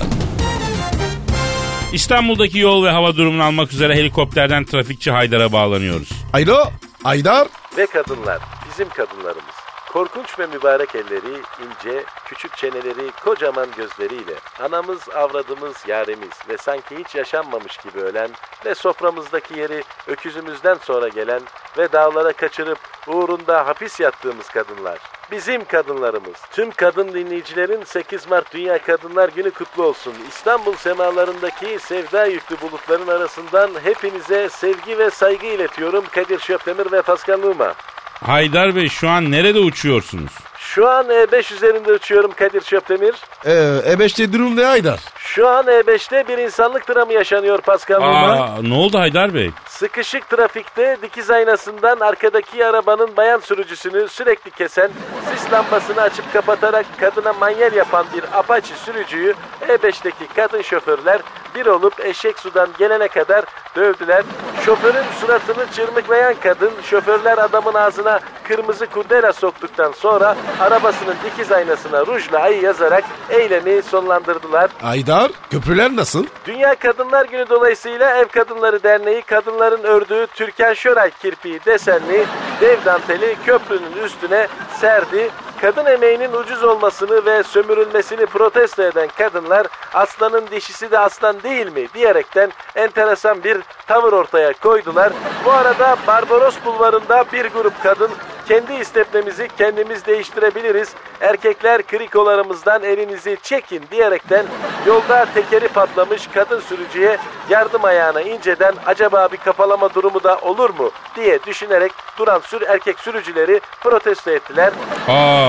İstanbul'daki yol ve hava durumunu almak üzere helikopterden trafikçi Haydar'a bağlanıyoruz. Alo Aydar. Ve kadınlar bizim kadınlarımız. Korkunç ve mübarek elleri, ince, küçük çeneleri, kocaman gözleriyle anamız, avradımız, yaremiz ve sanki hiç yaşanmamış gibi ölen ve soframızdaki yeri öküzümüzden sonra gelen ve dağlara kaçırıp uğrunda hapis yattığımız kadınlar. Bizim kadınlarımız. Tüm kadın dinleyicilerin 8 Mart Dünya Kadınlar Günü kutlu olsun. İstanbul semalarındaki sevda yüklü bulutların arasından hepinize sevgi ve saygı iletiyorum. Kadir Şöpdemir ve Pascal Numa. Haydar Bey şu an nerede uçuyorsunuz? Şu an E5 üzerinde uçuyorum Kadir Şöpdemir. Ee, E5'te durum ne Haydar? Şu an E5'te bir insanlık dramı yaşanıyor Pascal Numa. Aa, ne oldu Haydar Bey? Sıkışık trafikte dikiz aynasından arkadaki arabanın bayan sürücüsünü sürekli kesen, sis lambasını açıp kapatarak kadına manyel yapan bir apaçi sürücüyü E5'teki kadın şoförler bir olup eşek sudan gelene kadar dövdüler. Şoförün suratını çırmıklayan kadın şoförler adamın ağzına kırmızı kurdela soktuktan sonra arabasının dikiz aynasına rujla ayı yazarak eylemi sonlandırdılar. Haydar köprüler nasıl? Dünya Kadınlar Günü dolayısıyla Ev Kadınları Derneği kadınların ördüğü Türkan Şoray kirpiği desenli dev danteli köprünün üstüne serdi. Kadın emeğinin ucuz olmasını ve sömürülmesini protesto eden kadınlar aslanın dişisi de aslan değil mi diyerekten enteresan bir tavır ortaya koydular. Bu arada Barbaros Bulvarı'nda bir grup kadın kendi istepnemizi kendimiz değiştirebiliriz. Erkekler krikolarımızdan elinizi çekin diyerekten yolda tekeri patlamış kadın sürücüye yardım ayağına inceden acaba bir kapalama durumu da olur mu diye düşünerek duran sür erkek sürücüleri protesto ettiler. Aa,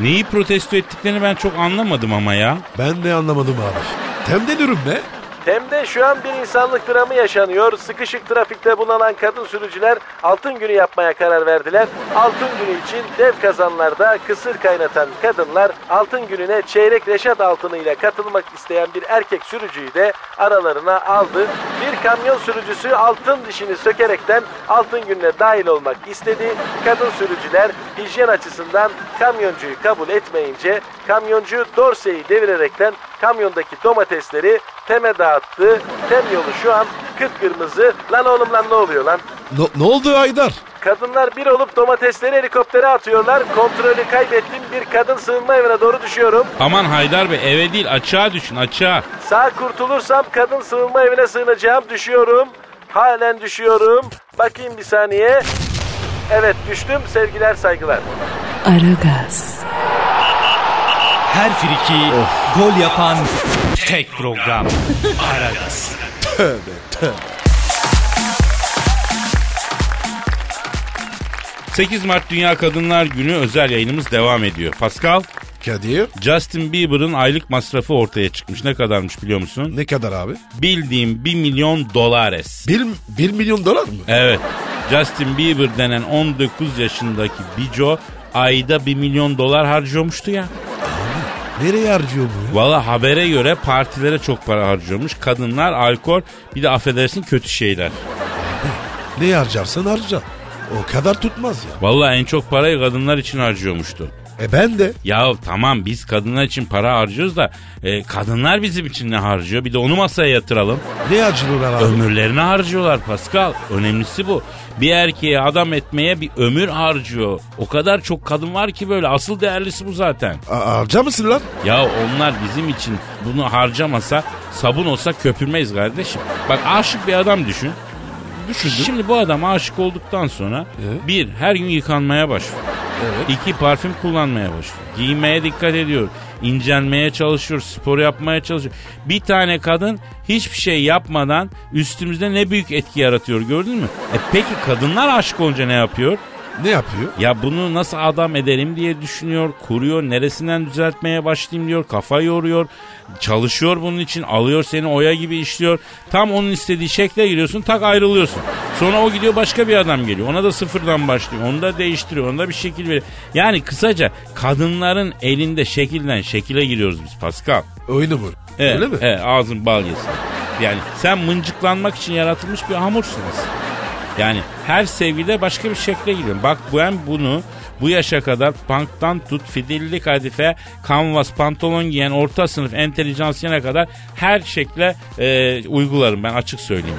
neyi protesto ettiklerini ben çok anlamadım ama ya. Ben de anlamadım abi. Temde durum ne? Tem'de şu an bir insanlık dramı yaşanıyor. Sıkışık trafikte bulunan kadın sürücüler altın günü yapmaya karar verdiler. Altın günü için dev kazanlarda kısır kaynatan kadınlar altın gününe çeyrek reşat altınıyla katılmak isteyen bir erkek sürücüyü de aralarına aldı. Bir kamyon sürücüsü altın dişini sökerekten altın gününe dahil olmak istedi. Kadın sürücüler hijyen açısından kamyoncuyu kabul etmeyince kamyoncu dorseyi devirerekten kamyondaki domatesleri Tem'e dağıttı. Tem yolu şu an kıpkırmızı. Lan oğlum lan ne oluyor lan? No- ne oldu Haydar? Kadınlar bir olup domatesleri helikoptere atıyorlar. Kontrolü kaybettim. Bir kadın sığınma evine doğru düşüyorum. Aman Haydar Bey eve değil açığa düşün açığa. Sağ kurtulursam kadın sığınma evine sığınacağım. Düşüyorum. Halen düşüyorum. Bakayım bir saniye. Evet düştüm. Sevgiler saygılar. Aragaz, Her friki gol yapan tek program. Aragaz. 8 Mart Dünya Kadınlar Günü özel yayınımız devam ediyor. Pascal, Kadir Justin Bieber'ın aylık masrafı ortaya çıkmış. Ne kadarmış biliyor musun? ne kadar abi? Bildiğim 1 milyon dolares. Bir, bir milyon dolar mı? Evet. Justin Bieber denen 19 yaşındaki bico ayda 1 milyon dolar harcıyormuştu ya. Nereye harcıyor bu ya? Valla habere göre partilere çok para harcıyormuş. Kadınlar, alkol bir de affedersin kötü şeyler. Ne harcarsan harca. O kadar tutmaz ya. Valla en çok parayı kadınlar için harcıyormuştu. E ben de. Ya tamam biz kadınlar için para harcıyoruz da e, kadınlar bizim için ne harcıyor? Bir de onu masaya yatıralım. Ne harcıyorlar abi? Ömürlerini harcıyorlar Pascal. Önemlisi bu. Bir erkeğe adam etmeye bir ömür harcıyor. O kadar çok kadın var ki böyle. Asıl değerlisi bu zaten. A- harca mısın lan? Ya onlar bizim için bunu harcamasa sabun olsa köpürmeyiz kardeşim. Bak aşık bir adam düşün. Düşündüm. Şimdi bu adam aşık olduktan sonra Evet. bir her gün yıkanmaya başlıyor. İki parfüm kullanmaya başlıyor. Giyinmeye dikkat ediyor. incelmeye çalışıyor. Spor yapmaya çalışıyor. Bir tane kadın hiçbir şey yapmadan üstümüzde ne büyük etki yaratıyor gördün mü? E peki kadınlar aşık olunca ne yapıyor? Ne yapıyor? Ya bunu nasıl adam ederim diye düşünüyor, kuruyor, neresinden düzeltmeye başlayayım diyor, kafa yoruyor, çalışıyor bunun için, alıyor seni oya gibi işliyor. Tam onun istediği şekle giriyorsun, tak ayrılıyorsun. Sonra o gidiyor başka bir adam geliyor, ona da sıfırdan başlıyor, onu da değiştiriyor, ona da bir şekil veriyor. Yani kısaca kadınların elinde şekilden şekile giriyoruz biz Pascal. Oyunu mu? Evet, Öyle mi? Evet, ağzın bal yesin. Yani sen mıncıklanmak için yaratılmış bir hamursun aslında. Yani her sevgide başka bir şekle giriyorum. Bak ben bunu bu yaşa kadar punktan tut fidelli kadife kanvas pantolon giyen orta sınıf entelijansiyene kadar her şekle e, uygularım ben açık söyleyeyim.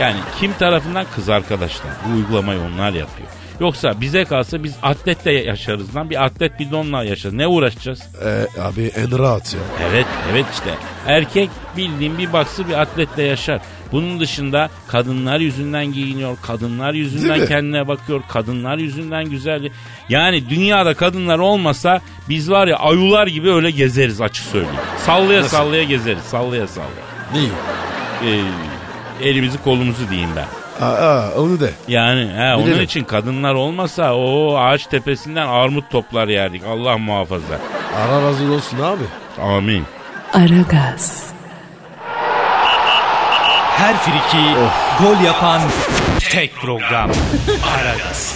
Yani. kim tarafından kız arkadaşlar bu uygulamayı onlar yapıyor. Yoksa bize kalsa biz atletle yaşarız lan. Bir atlet bidonla yaşarız. Ne uğraşacağız? E, abi en rahat ya. Evet evet işte. Erkek bildiğin bir baksı bir atletle yaşar. Bunun dışında kadınlar yüzünden giyiniyor. Kadınlar yüzünden kendine bakıyor. Kadınlar yüzünden güzel. Yani dünyada kadınlar olmasa biz var ya ayular gibi öyle gezeriz açık söyleyeyim. Sallaya Nasıl? sallaya gezeriz. Sallaya sallaya. Neyi? Ee, elimizi kolumuzu diyeyim ben. Aa, aa, onu de. Yani he, onun için kadınlar olmasa o ağaç tepesinden armut toplar yerdik. Allah muhafaza. Ara razı olsun abi. Amin. Aragaz, Her friki gol yapan tek program. Aragaz.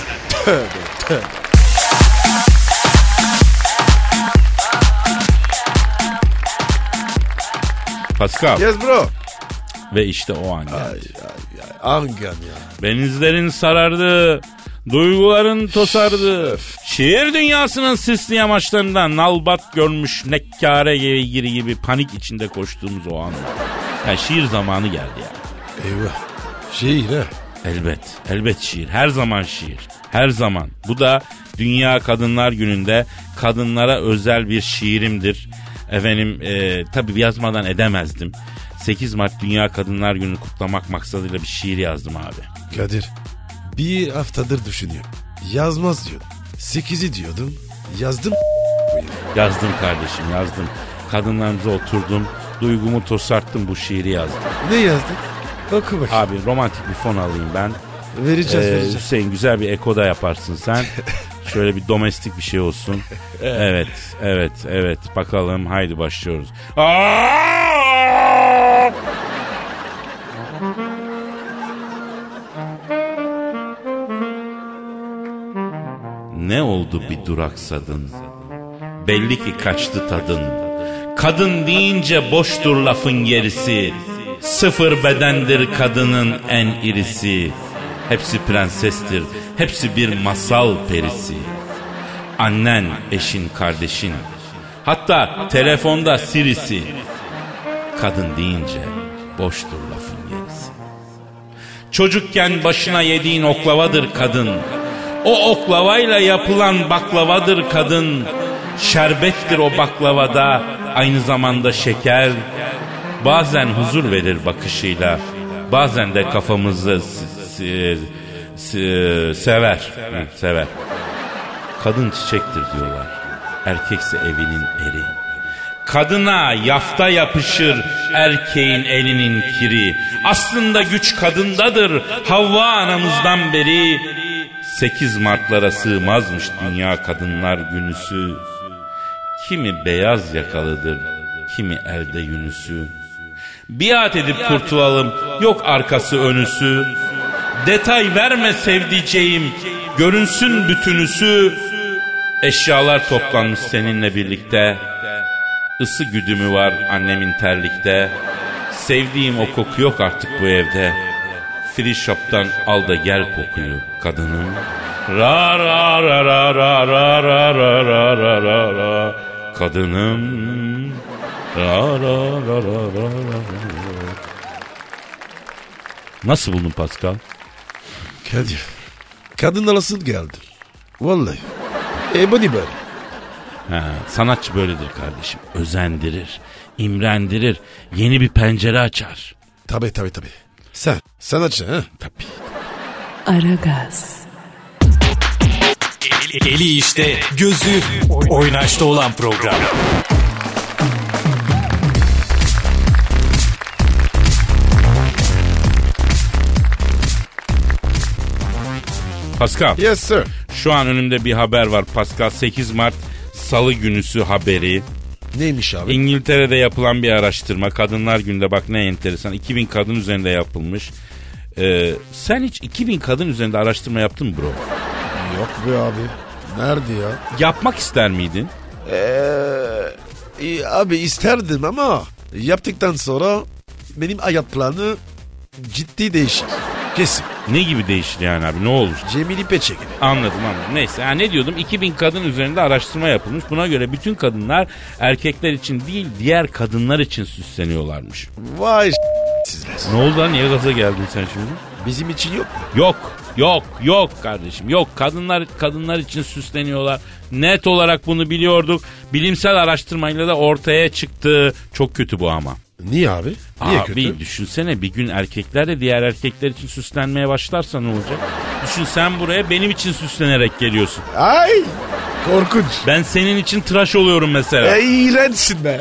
Pascal Yes bro. ve işte o an geldi. Ay, ay, ay. Angan ya. Benizlerin sarardı. Duyguların tosardı. Şiir dünyasının sisli yamaçlarından nalbat görmüş nekkare giri gibi panik içinde koştuğumuz o an. Yani şiir zamanı geldi ya. Eyvah. Şiir ha. Elbet, elbet şiir. Her zaman şiir. Her zaman. Bu da Dünya Kadınlar Günü'nde kadınlara özel bir şiirimdir. Efendim e, tabii yazmadan edemezdim. 8 Mart Dünya Kadınlar Günü'nü kutlamak maksadıyla bir şiir yazdım abi. Kadir. Bir haftadır düşünüyorum. Yazmaz diyordum. Sekizi diyordum. Yazdım. Yazdım kardeşim yazdım. Kadınlarımıza oturdum. Duygumu tosarttım bu şiiri yazdım. Ne yazdın? Oku bakayım. Abi romantik bir fon alayım ben. Vereceğiz Ee, vereceğiz. Hüseyin güzel bir ekoda yaparsın sen. Şöyle bir domestik bir şey olsun. Evet, evet, evet. Bakalım haydi başlıyoruz. Ne oldu bir duraksadın? Belli ki kaçtı tadın. Kadın deyince boştur lafın gerisi. Sıfır bedendir kadının en irisi. Hepsi prensestir, hepsi bir masal perisi. Annen, eşin, kardeşin. Hatta telefonda sirisi. Kadın deyince boştur lafın gerisi. Çocukken başına yediğin oklavadır kadın. O oklavayla yapılan baklavadır kadın. Şerbettir o baklavada aynı zamanda şeker. Bazen huzur verir bakışıyla. Bazen de kafamızı sever. Hı, sever. Kadın çiçektir diyorlar. Erkekse evinin eri. Kadına yafta yapışır erkeğin elinin kiri. Aslında güç kadındadır Havva anamızdan beri. 8 Mart'lara sığmazmış Dünya Kadınlar Günüsü. Kimi beyaz yakalıdır, kimi elde yünüsü. Biat edip kurtulalım, yok arkası önüsü. Detay verme sevdiceğim, görünsün bütünüsü. Eşyalar toplanmış seninle birlikte. Isı güdümü var annemin terlikte. Sevdiğim o koku yok artık bu evde. Free Shop'tan al da gel kokuyu kadının. Ra ra ra ra ra ra ra ra ra ra ra kadınım. Ra ra ra ra ra ra. Nasıl buldun Pascal? Kadir. Kadın nasıl geldi? Vallahi. E bu ne böyle? Ha, sanatçı böyledir kardeşim. Özendirir, imrendirir, yeni bir pencere açar. Tabi tabi tabi. Sen sanatçı ha? Tabii. Aragaz, Eli işte, gözü oynaşta olan program. Pascal, Yes sir. şu an önümde bir haber var. Pascal 8 Mart Salı günüsü haberi. Neymiş abi? İngiltere'de yapılan bir araştırma. Kadınlar günde bak ne enteresan. 2000 kadın üzerinde yapılmış. Ee, sen hiç 2000 kadın üzerinde araştırma yaptın mı bro? Yok be abi. Nerede ya? Yapmak ister miydin? Ee, abi isterdim ama yaptıktan sonra benim hayat planı ciddi değişir. Kesin. Ne gibi değişir yani abi ne olur? Cemil Peçe gibi. Anladım anladım. Neyse ha, ne diyordum? 2000 kadın üzerinde araştırma yapılmış. Buna göre bütün kadınlar erkekler için değil diğer kadınlar için süsleniyorlarmış. Vay sizler. Ne oldu lan? Niye gaza geldin sen şimdi? Bizim için yok mu? Yok. Yok yok kardeşim yok kadınlar kadınlar için süsleniyorlar. Net olarak bunu biliyorduk. Bilimsel araştırmayla da ortaya çıktı. Çok kötü bu ama. Niye abi? Niye Abi kötü? düşünsene bir gün erkekler de diğer erkekler için süslenmeye başlarsa ne olacak? Düşün sen buraya benim için süslenerek geliyorsun. Ay korkunç. Ben senin için tıraş oluyorum mesela. E, iğrençsin be.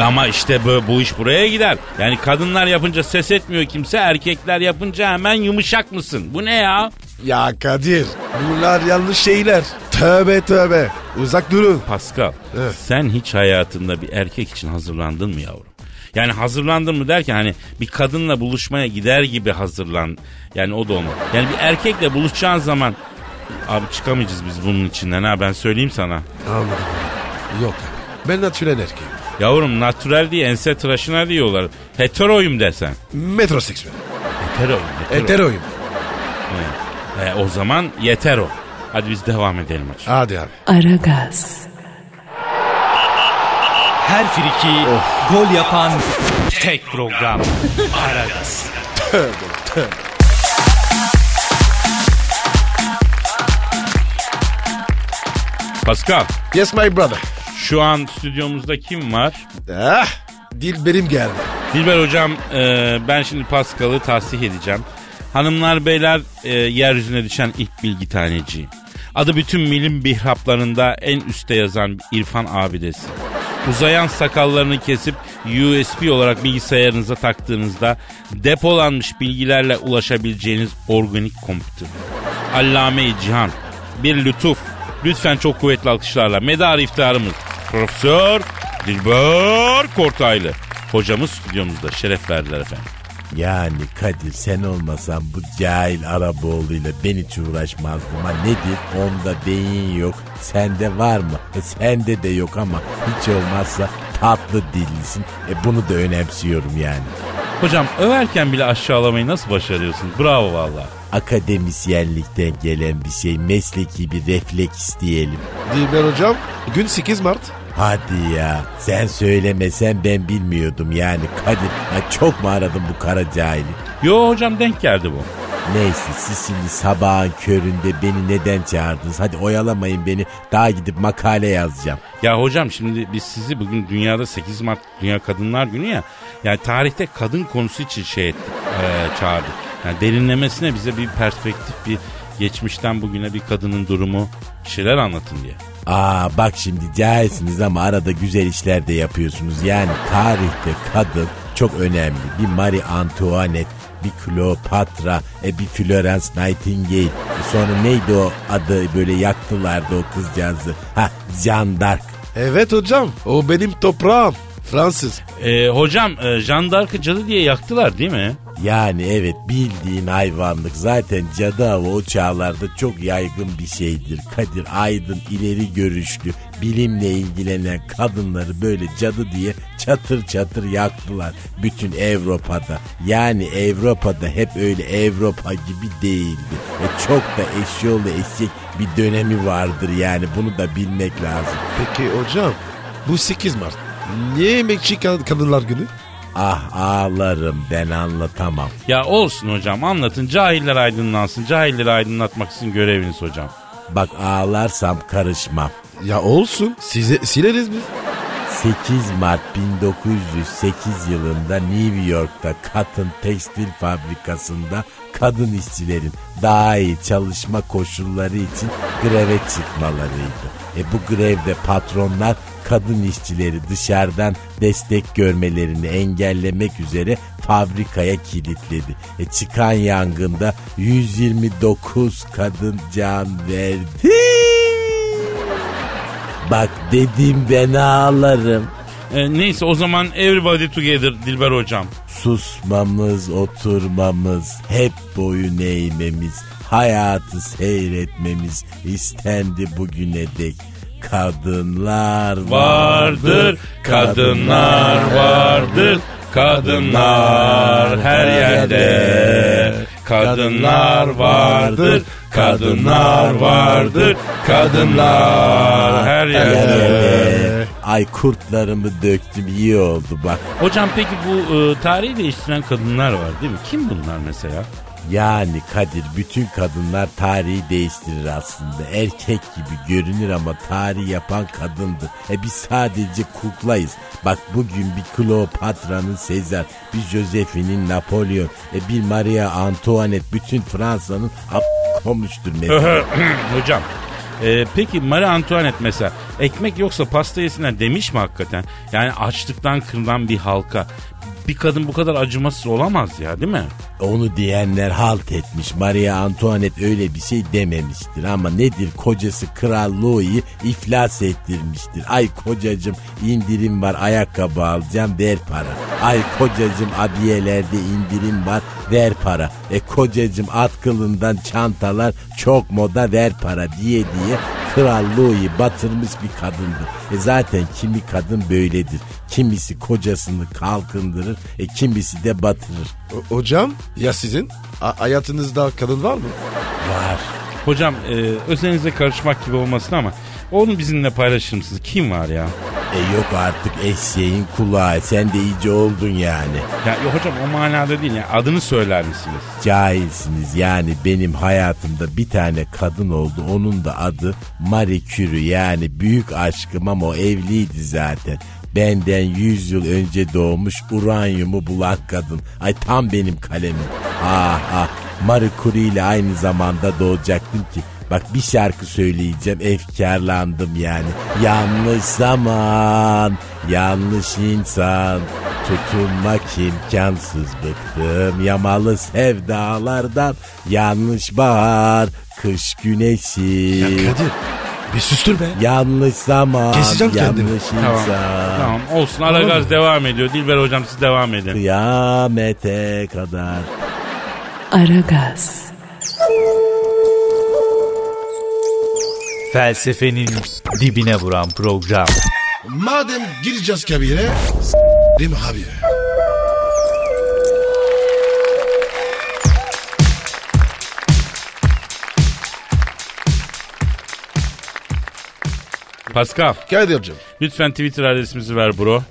Ama işte bu, bu iş buraya gider. Yani kadınlar yapınca ses etmiyor kimse. Erkekler yapınca hemen yumuşak mısın? Bu ne ya? Ya Kadir bunlar yanlış şeyler. Tövbe tövbe. Uzak durun. Pascal Evet. sen hiç hayatında bir erkek için hazırlandın mı yavrum? Yani hazırlandın mı derken hani bir kadınla buluşmaya gider gibi hazırlan. Yani o da olmaz. Yani bir erkekle buluşacağın zaman abi çıkamayacağız biz bunun içinden ha ben söyleyeyim sana. Anladım. Yok abi. Ben natürel erkeğim. Yavrum natürel diye ense tıraşına diyorlar. Heteroyum desen. Metroseksüel. Heteroyum. hetero. Heteroyum. E, o zaman yeter o. Hadi biz devam edelim hadi. Hadi abi. Aragaz, Her friki gol yapan tek program. Aragaz. Pascal Yes my brother. Şu an stüdyomuzda kim var? Ah, Dilberim geldi. Dilber hocam e, ben şimdi Pascal'ı tahsih edeceğim. Hanımlar beyler e, yeryüzüne düşen ilk bilgi taneci. Adı bütün milim bihraplarında en üste yazan irfan abidesi. Uzayan sakallarını kesip USB olarak bilgisayarınıza taktığınızda depolanmış bilgilerle ulaşabileceğiniz organik kompütür. Allame-i Cihan. Bir lütuf. Lütfen çok kuvvetli alkışlarla medar iftiharımız. Profesör Dilber Kortaylı. Hocamız stüdyomuzda şeref verdiler efendim. Yani Kadir sen olmasan bu cahil Araboğlu'yla ben hiç uğraşmazdım. Ha nedir? Onda beyin yok. Sende var mı? E, sende de yok ama hiç olmazsa tatlı dillisin. E bunu da önemsiyorum yani. Hocam överken bile aşağılamayı nasıl başarıyorsunuz? Bravo valla. Akademisyenlikten gelen bir şey mesleki bir refleks diyelim. Dilber hocam gün 8 Mart. Hadi ya sen söylemesen ben bilmiyordum yani Kadir. Ha, çok mu aradın bu kara cahili? Yo hocam denk geldi bu. Neyse siz şimdi sabahın köründe beni neden çağırdınız? Hadi oyalamayın beni daha gidip makale yazacağım. Ya hocam şimdi biz sizi bugün dünyada 8 Mart Dünya Kadınlar Günü ya. Yani tarihte kadın konusu için şey ettik, eee, çağırdık. Yani derinlemesine bize bir perspektif, bir geçmişten bugüne bir kadının durumu şeyler anlatın diye. Aa bak şimdi cahilsiniz ama arada güzel işler de yapıyorsunuz. Yani tarihte kadın çok önemli. Bir Marie Antoinette, bir Kleopatra, e, bir Florence Nightingale. E, sonra neydi o adı böyle yaktılardı o kızcağızı. Ha Jeanne d'Arc. Evet hocam o benim toprağım. Fransız. Eee, hocam e, Jeanne d'Arc'ı cadı diye yaktılar değil mi? Yani evet bildiğin hayvanlık zaten cadı avı o çağlarda çok yaygın bir şeydir. Kadir Aydın ileri görüşlü bilimle ilgilenen kadınları böyle cadı diye çatır çatır yaktılar bütün Avrupa'da. Yani Avrupa'da hep öyle Avrupa gibi değildi. E çok da eşyolu eşek bir dönemi vardır yani bunu da bilmek lazım. Peki hocam bu 8 Mart. Niye emekçi kad- kadınlar günü? Ah ağlarım ben anlatamam. Ya olsun hocam anlatın cahiller aydınlansın. Cahilleri aydınlatmak sizin göreviniz hocam. Bak ağlarsam karışmam. Ya olsun size sileriz biz. 8 Mart 1908 yılında New York'ta Cotton Tekstil Fabrikası'nda kadın işçilerin daha iyi çalışma koşulları için greve çıkmalarıydı. E bu grevde patronlar kadın işçileri dışarıdan destek görmelerini engellemek üzere fabrikaya kilitledi. E çıkan yangında 129 kadın can verdi. Bak dedim ben ağlarım. E, neyse o zaman everybody together Dilber hocam. Susmamız, oturmamız, hep boyun eğmemiz, hayatı seyretmemiz istendi bugüne dek. Kadınlar Vardır, kadınlar vardır, kadınlar her yerde. Kadınlar vardır, kadınlar vardır, kadınlar her yerde. Ay kurtlarımı döktüm iyi oldu bak. Hocam peki bu e, tarihi değiştiren kadınlar var değil mi? Kim bunlar mesela? Yani Kadir bütün kadınlar tarihi değiştirir aslında. Erkek gibi görünür ama tarih yapan kadındır. E biz sadece kuklayız. Bak bugün bir Kleopatra'nın Sezar, bir Josephine'in Napolyon, e bir Maria Antoinette bütün Fransa'nın a- komuştur mesela. Hocam e, peki Marie Antoinette mesela ekmek yoksa pasta yesinler demiş mi hakikaten? Yani açlıktan kırılan bir halka bir kadın bu kadar acımasız olamaz ya değil mi? Onu diyenler halt etmiş. Maria Antoinette öyle bir şey dememiştir. Ama nedir kocası Kral Louis'i iflas ettirmiştir. Ay kocacım indirim var ayakkabı alacağım ver para. Ay kocacım abiyelerde indirim var ver para. E kocacım at kılından çantalar çok moda ver para diye diye Kral Louis'i batırmış bir kadındır. E zaten kimi kadın böyledir. Kimisi kocasını kalkındırır, e kimisi de batırır. O- hocam ya sizin? A- hayatınızda kadın var mı? Var. Hocam e, özelinize karışmak gibi olmasın ama onu bizimle paylaşır mısınız? Kim var ya? E yok artık eşeğin kulağı. Sen de iyice oldun yani. Ya yok hocam o manada değil ya. Adını söyler misiniz? Cahilsiniz yani benim hayatımda bir tane kadın oldu. Onun da adı Marie Curie yani büyük aşkım ama o evliydi zaten. Benden 100 yıl önce doğmuş uranyumu bulan kadın. Ay tam benim kalemim. Ah ah Marie Curie ile aynı zamanda doğacaktım ki. Bak bir şarkı söyleyeceğim efkarlandım yani. Yanlış zaman, yanlış insan. Tutunmak imkansız bıktım yamalı sevdalardan. Yanlış bahar, kış güneşi. Ya Kadir bir sustur be. Yanlış zaman, Keseceğim kendimi. yanlış Tamam. insan. Tamam olsun ara gaz devam ediyor. Dilber hocam siz devam edin. Kıyamete kadar. Aragaz, Felsefenin dibine vuran program. Madem gireceğiz kabire s**rim abi. Pascal Kadir'cim. lütfen Twitter adresimizi ver bro.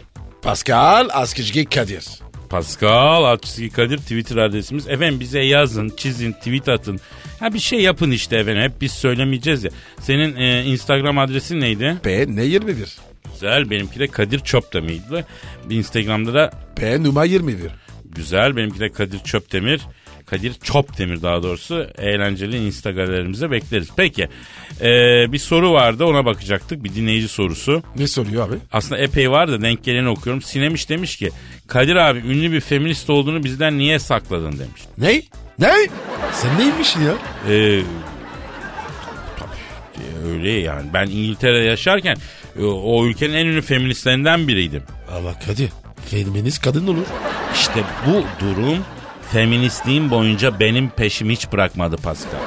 Pascal Askizgi Kadir. Pascal Altçizgi Kadir Twitter adresimiz. Efendim bize yazın, çizin, tweet atın. Ha bir şey yapın işte efendim. Hep biz söylemeyeceğiz ya. Senin e, Instagram adresin neydi? P ne 21? Güzel. Benimki de Kadir Çöpdemir'di. Instagram'da da P numara 21. güzel. Benimki de Kadir Çöpdemir. Kadir Çopdemir daha doğrusu. Eğlenceli Instagram'larımıza bekleriz. Peki. e, bir soru vardı ona bakacaktık. Bir dinleyici sorusu. Ne soruyor abi? Aslında epey var da denk geleni okuyorum. Sinemiş demiş ki Kadir abi ünlü bir feminist olduğunu bizden niye sakladın demiş. Ne? Ne? Sen neymiş ya? Ee, tabii öyle yani. Ben İngiltere'de yaşarken e, o ülkenin en ünlü feministlerinden biriydim. Ama Kadir feminist kadın olur. İşte bu durum feministliğim boyunca benim peşimi hiç bırakmadı Pascal.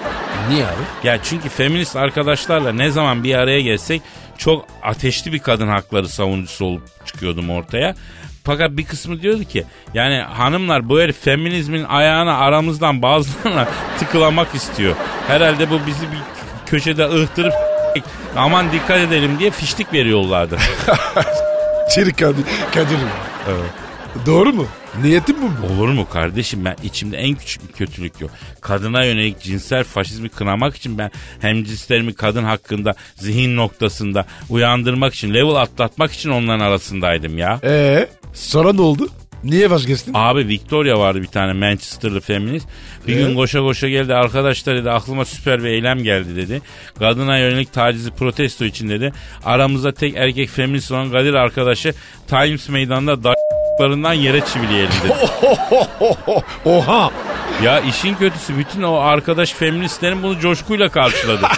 Niye abi? Ya çünkü feminist arkadaşlarla ne zaman bir araya gelsek çok ateşli bir kadın hakları savunucusu olup çıkıyordum ortaya. Fakat bir kısmı diyordu ki yani hanımlar bu herif feminizmin ayağını aramızdan bazılarına tıkılamak istiyor. Herhalde bu bizi bir köşede ıhtırıp aman dikkat edelim diye fişlik veriyorlardı. Çelik Kadir. Kadir. Evet. Doğru mu? Niyetin bu mu? Olur mu kardeşim ben içimde en küçük bir kötülük yok. Kadına yönelik cinsel faşizmi kınamak için ben hem cinslerimi kadın hakkında zihin noktasında uyandırmak için level atlatmak için onların arasındaydım ya. Ee, sonra ne oldu? Niye vazgeçtin? Abi Victoria vardı bir tane Manchester'lı feminist. Bir gün koşa koşa geldi arkadaşlar dedi aklıma süper bir eylem geldi dedi. Kadına yönelik tacizi protesto için dedi. Aramızda tek erkek feminist olan Kadir arkadaşı Times meydanında da**larından yere çivileyelim dedi. Oha. Ya işin kötüsü bütün o arkadaş feministlerin bunu coşkuyla karşıladı.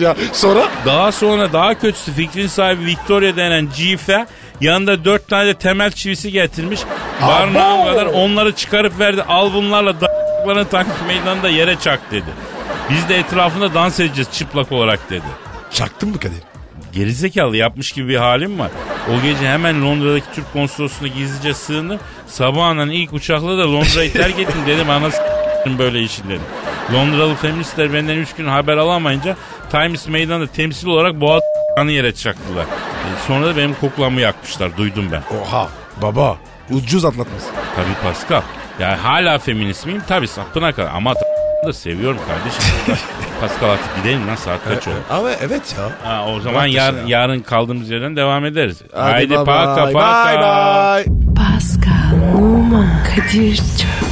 Ya. Sonra? Daha sonra daha kötüsü fikrin sahibi Victoria denen Cife yanında dört tane de temel çivisi getirmiş. Barnağım kadar onları çıkarıp verdi. Al bunlarla da**larını takip meydanında yere çak dedi. Biz de etrafında dans edeceğiz çıplak olarak dedi. Çaktın mı Kadir? Gerizekalı yapmış gibi bir halim var. O gece hemen Londra'daki Türk konsolosluğuna gizlice sığındım. Sabahından ilk uçakla da Londra'yı terk ettim dedim. Anası böyle işin dedim. Londralı feministler benden 3 gün haber alamayınca Times Meydanı'nda temsil olarak boğaz yere çaktılar. E, sonra da benim koklamı yakmışlar duydum ben. Oha. Baba ucuz atlatmış. Tabii Pascal. Ya hala feminist miyim? Tabii sapına kadar ama da seviyorum kardeşim. Pascal artık gidelim lan saat kaç oldu? Ama evet ya. Ha, o zaman yarın, ya. yarın kaldığımız yerden devam ederiz. Hadi Haydi bye paka bye. paka. Bye bye. Pascal, Oman, Kadir çok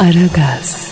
Aragaz.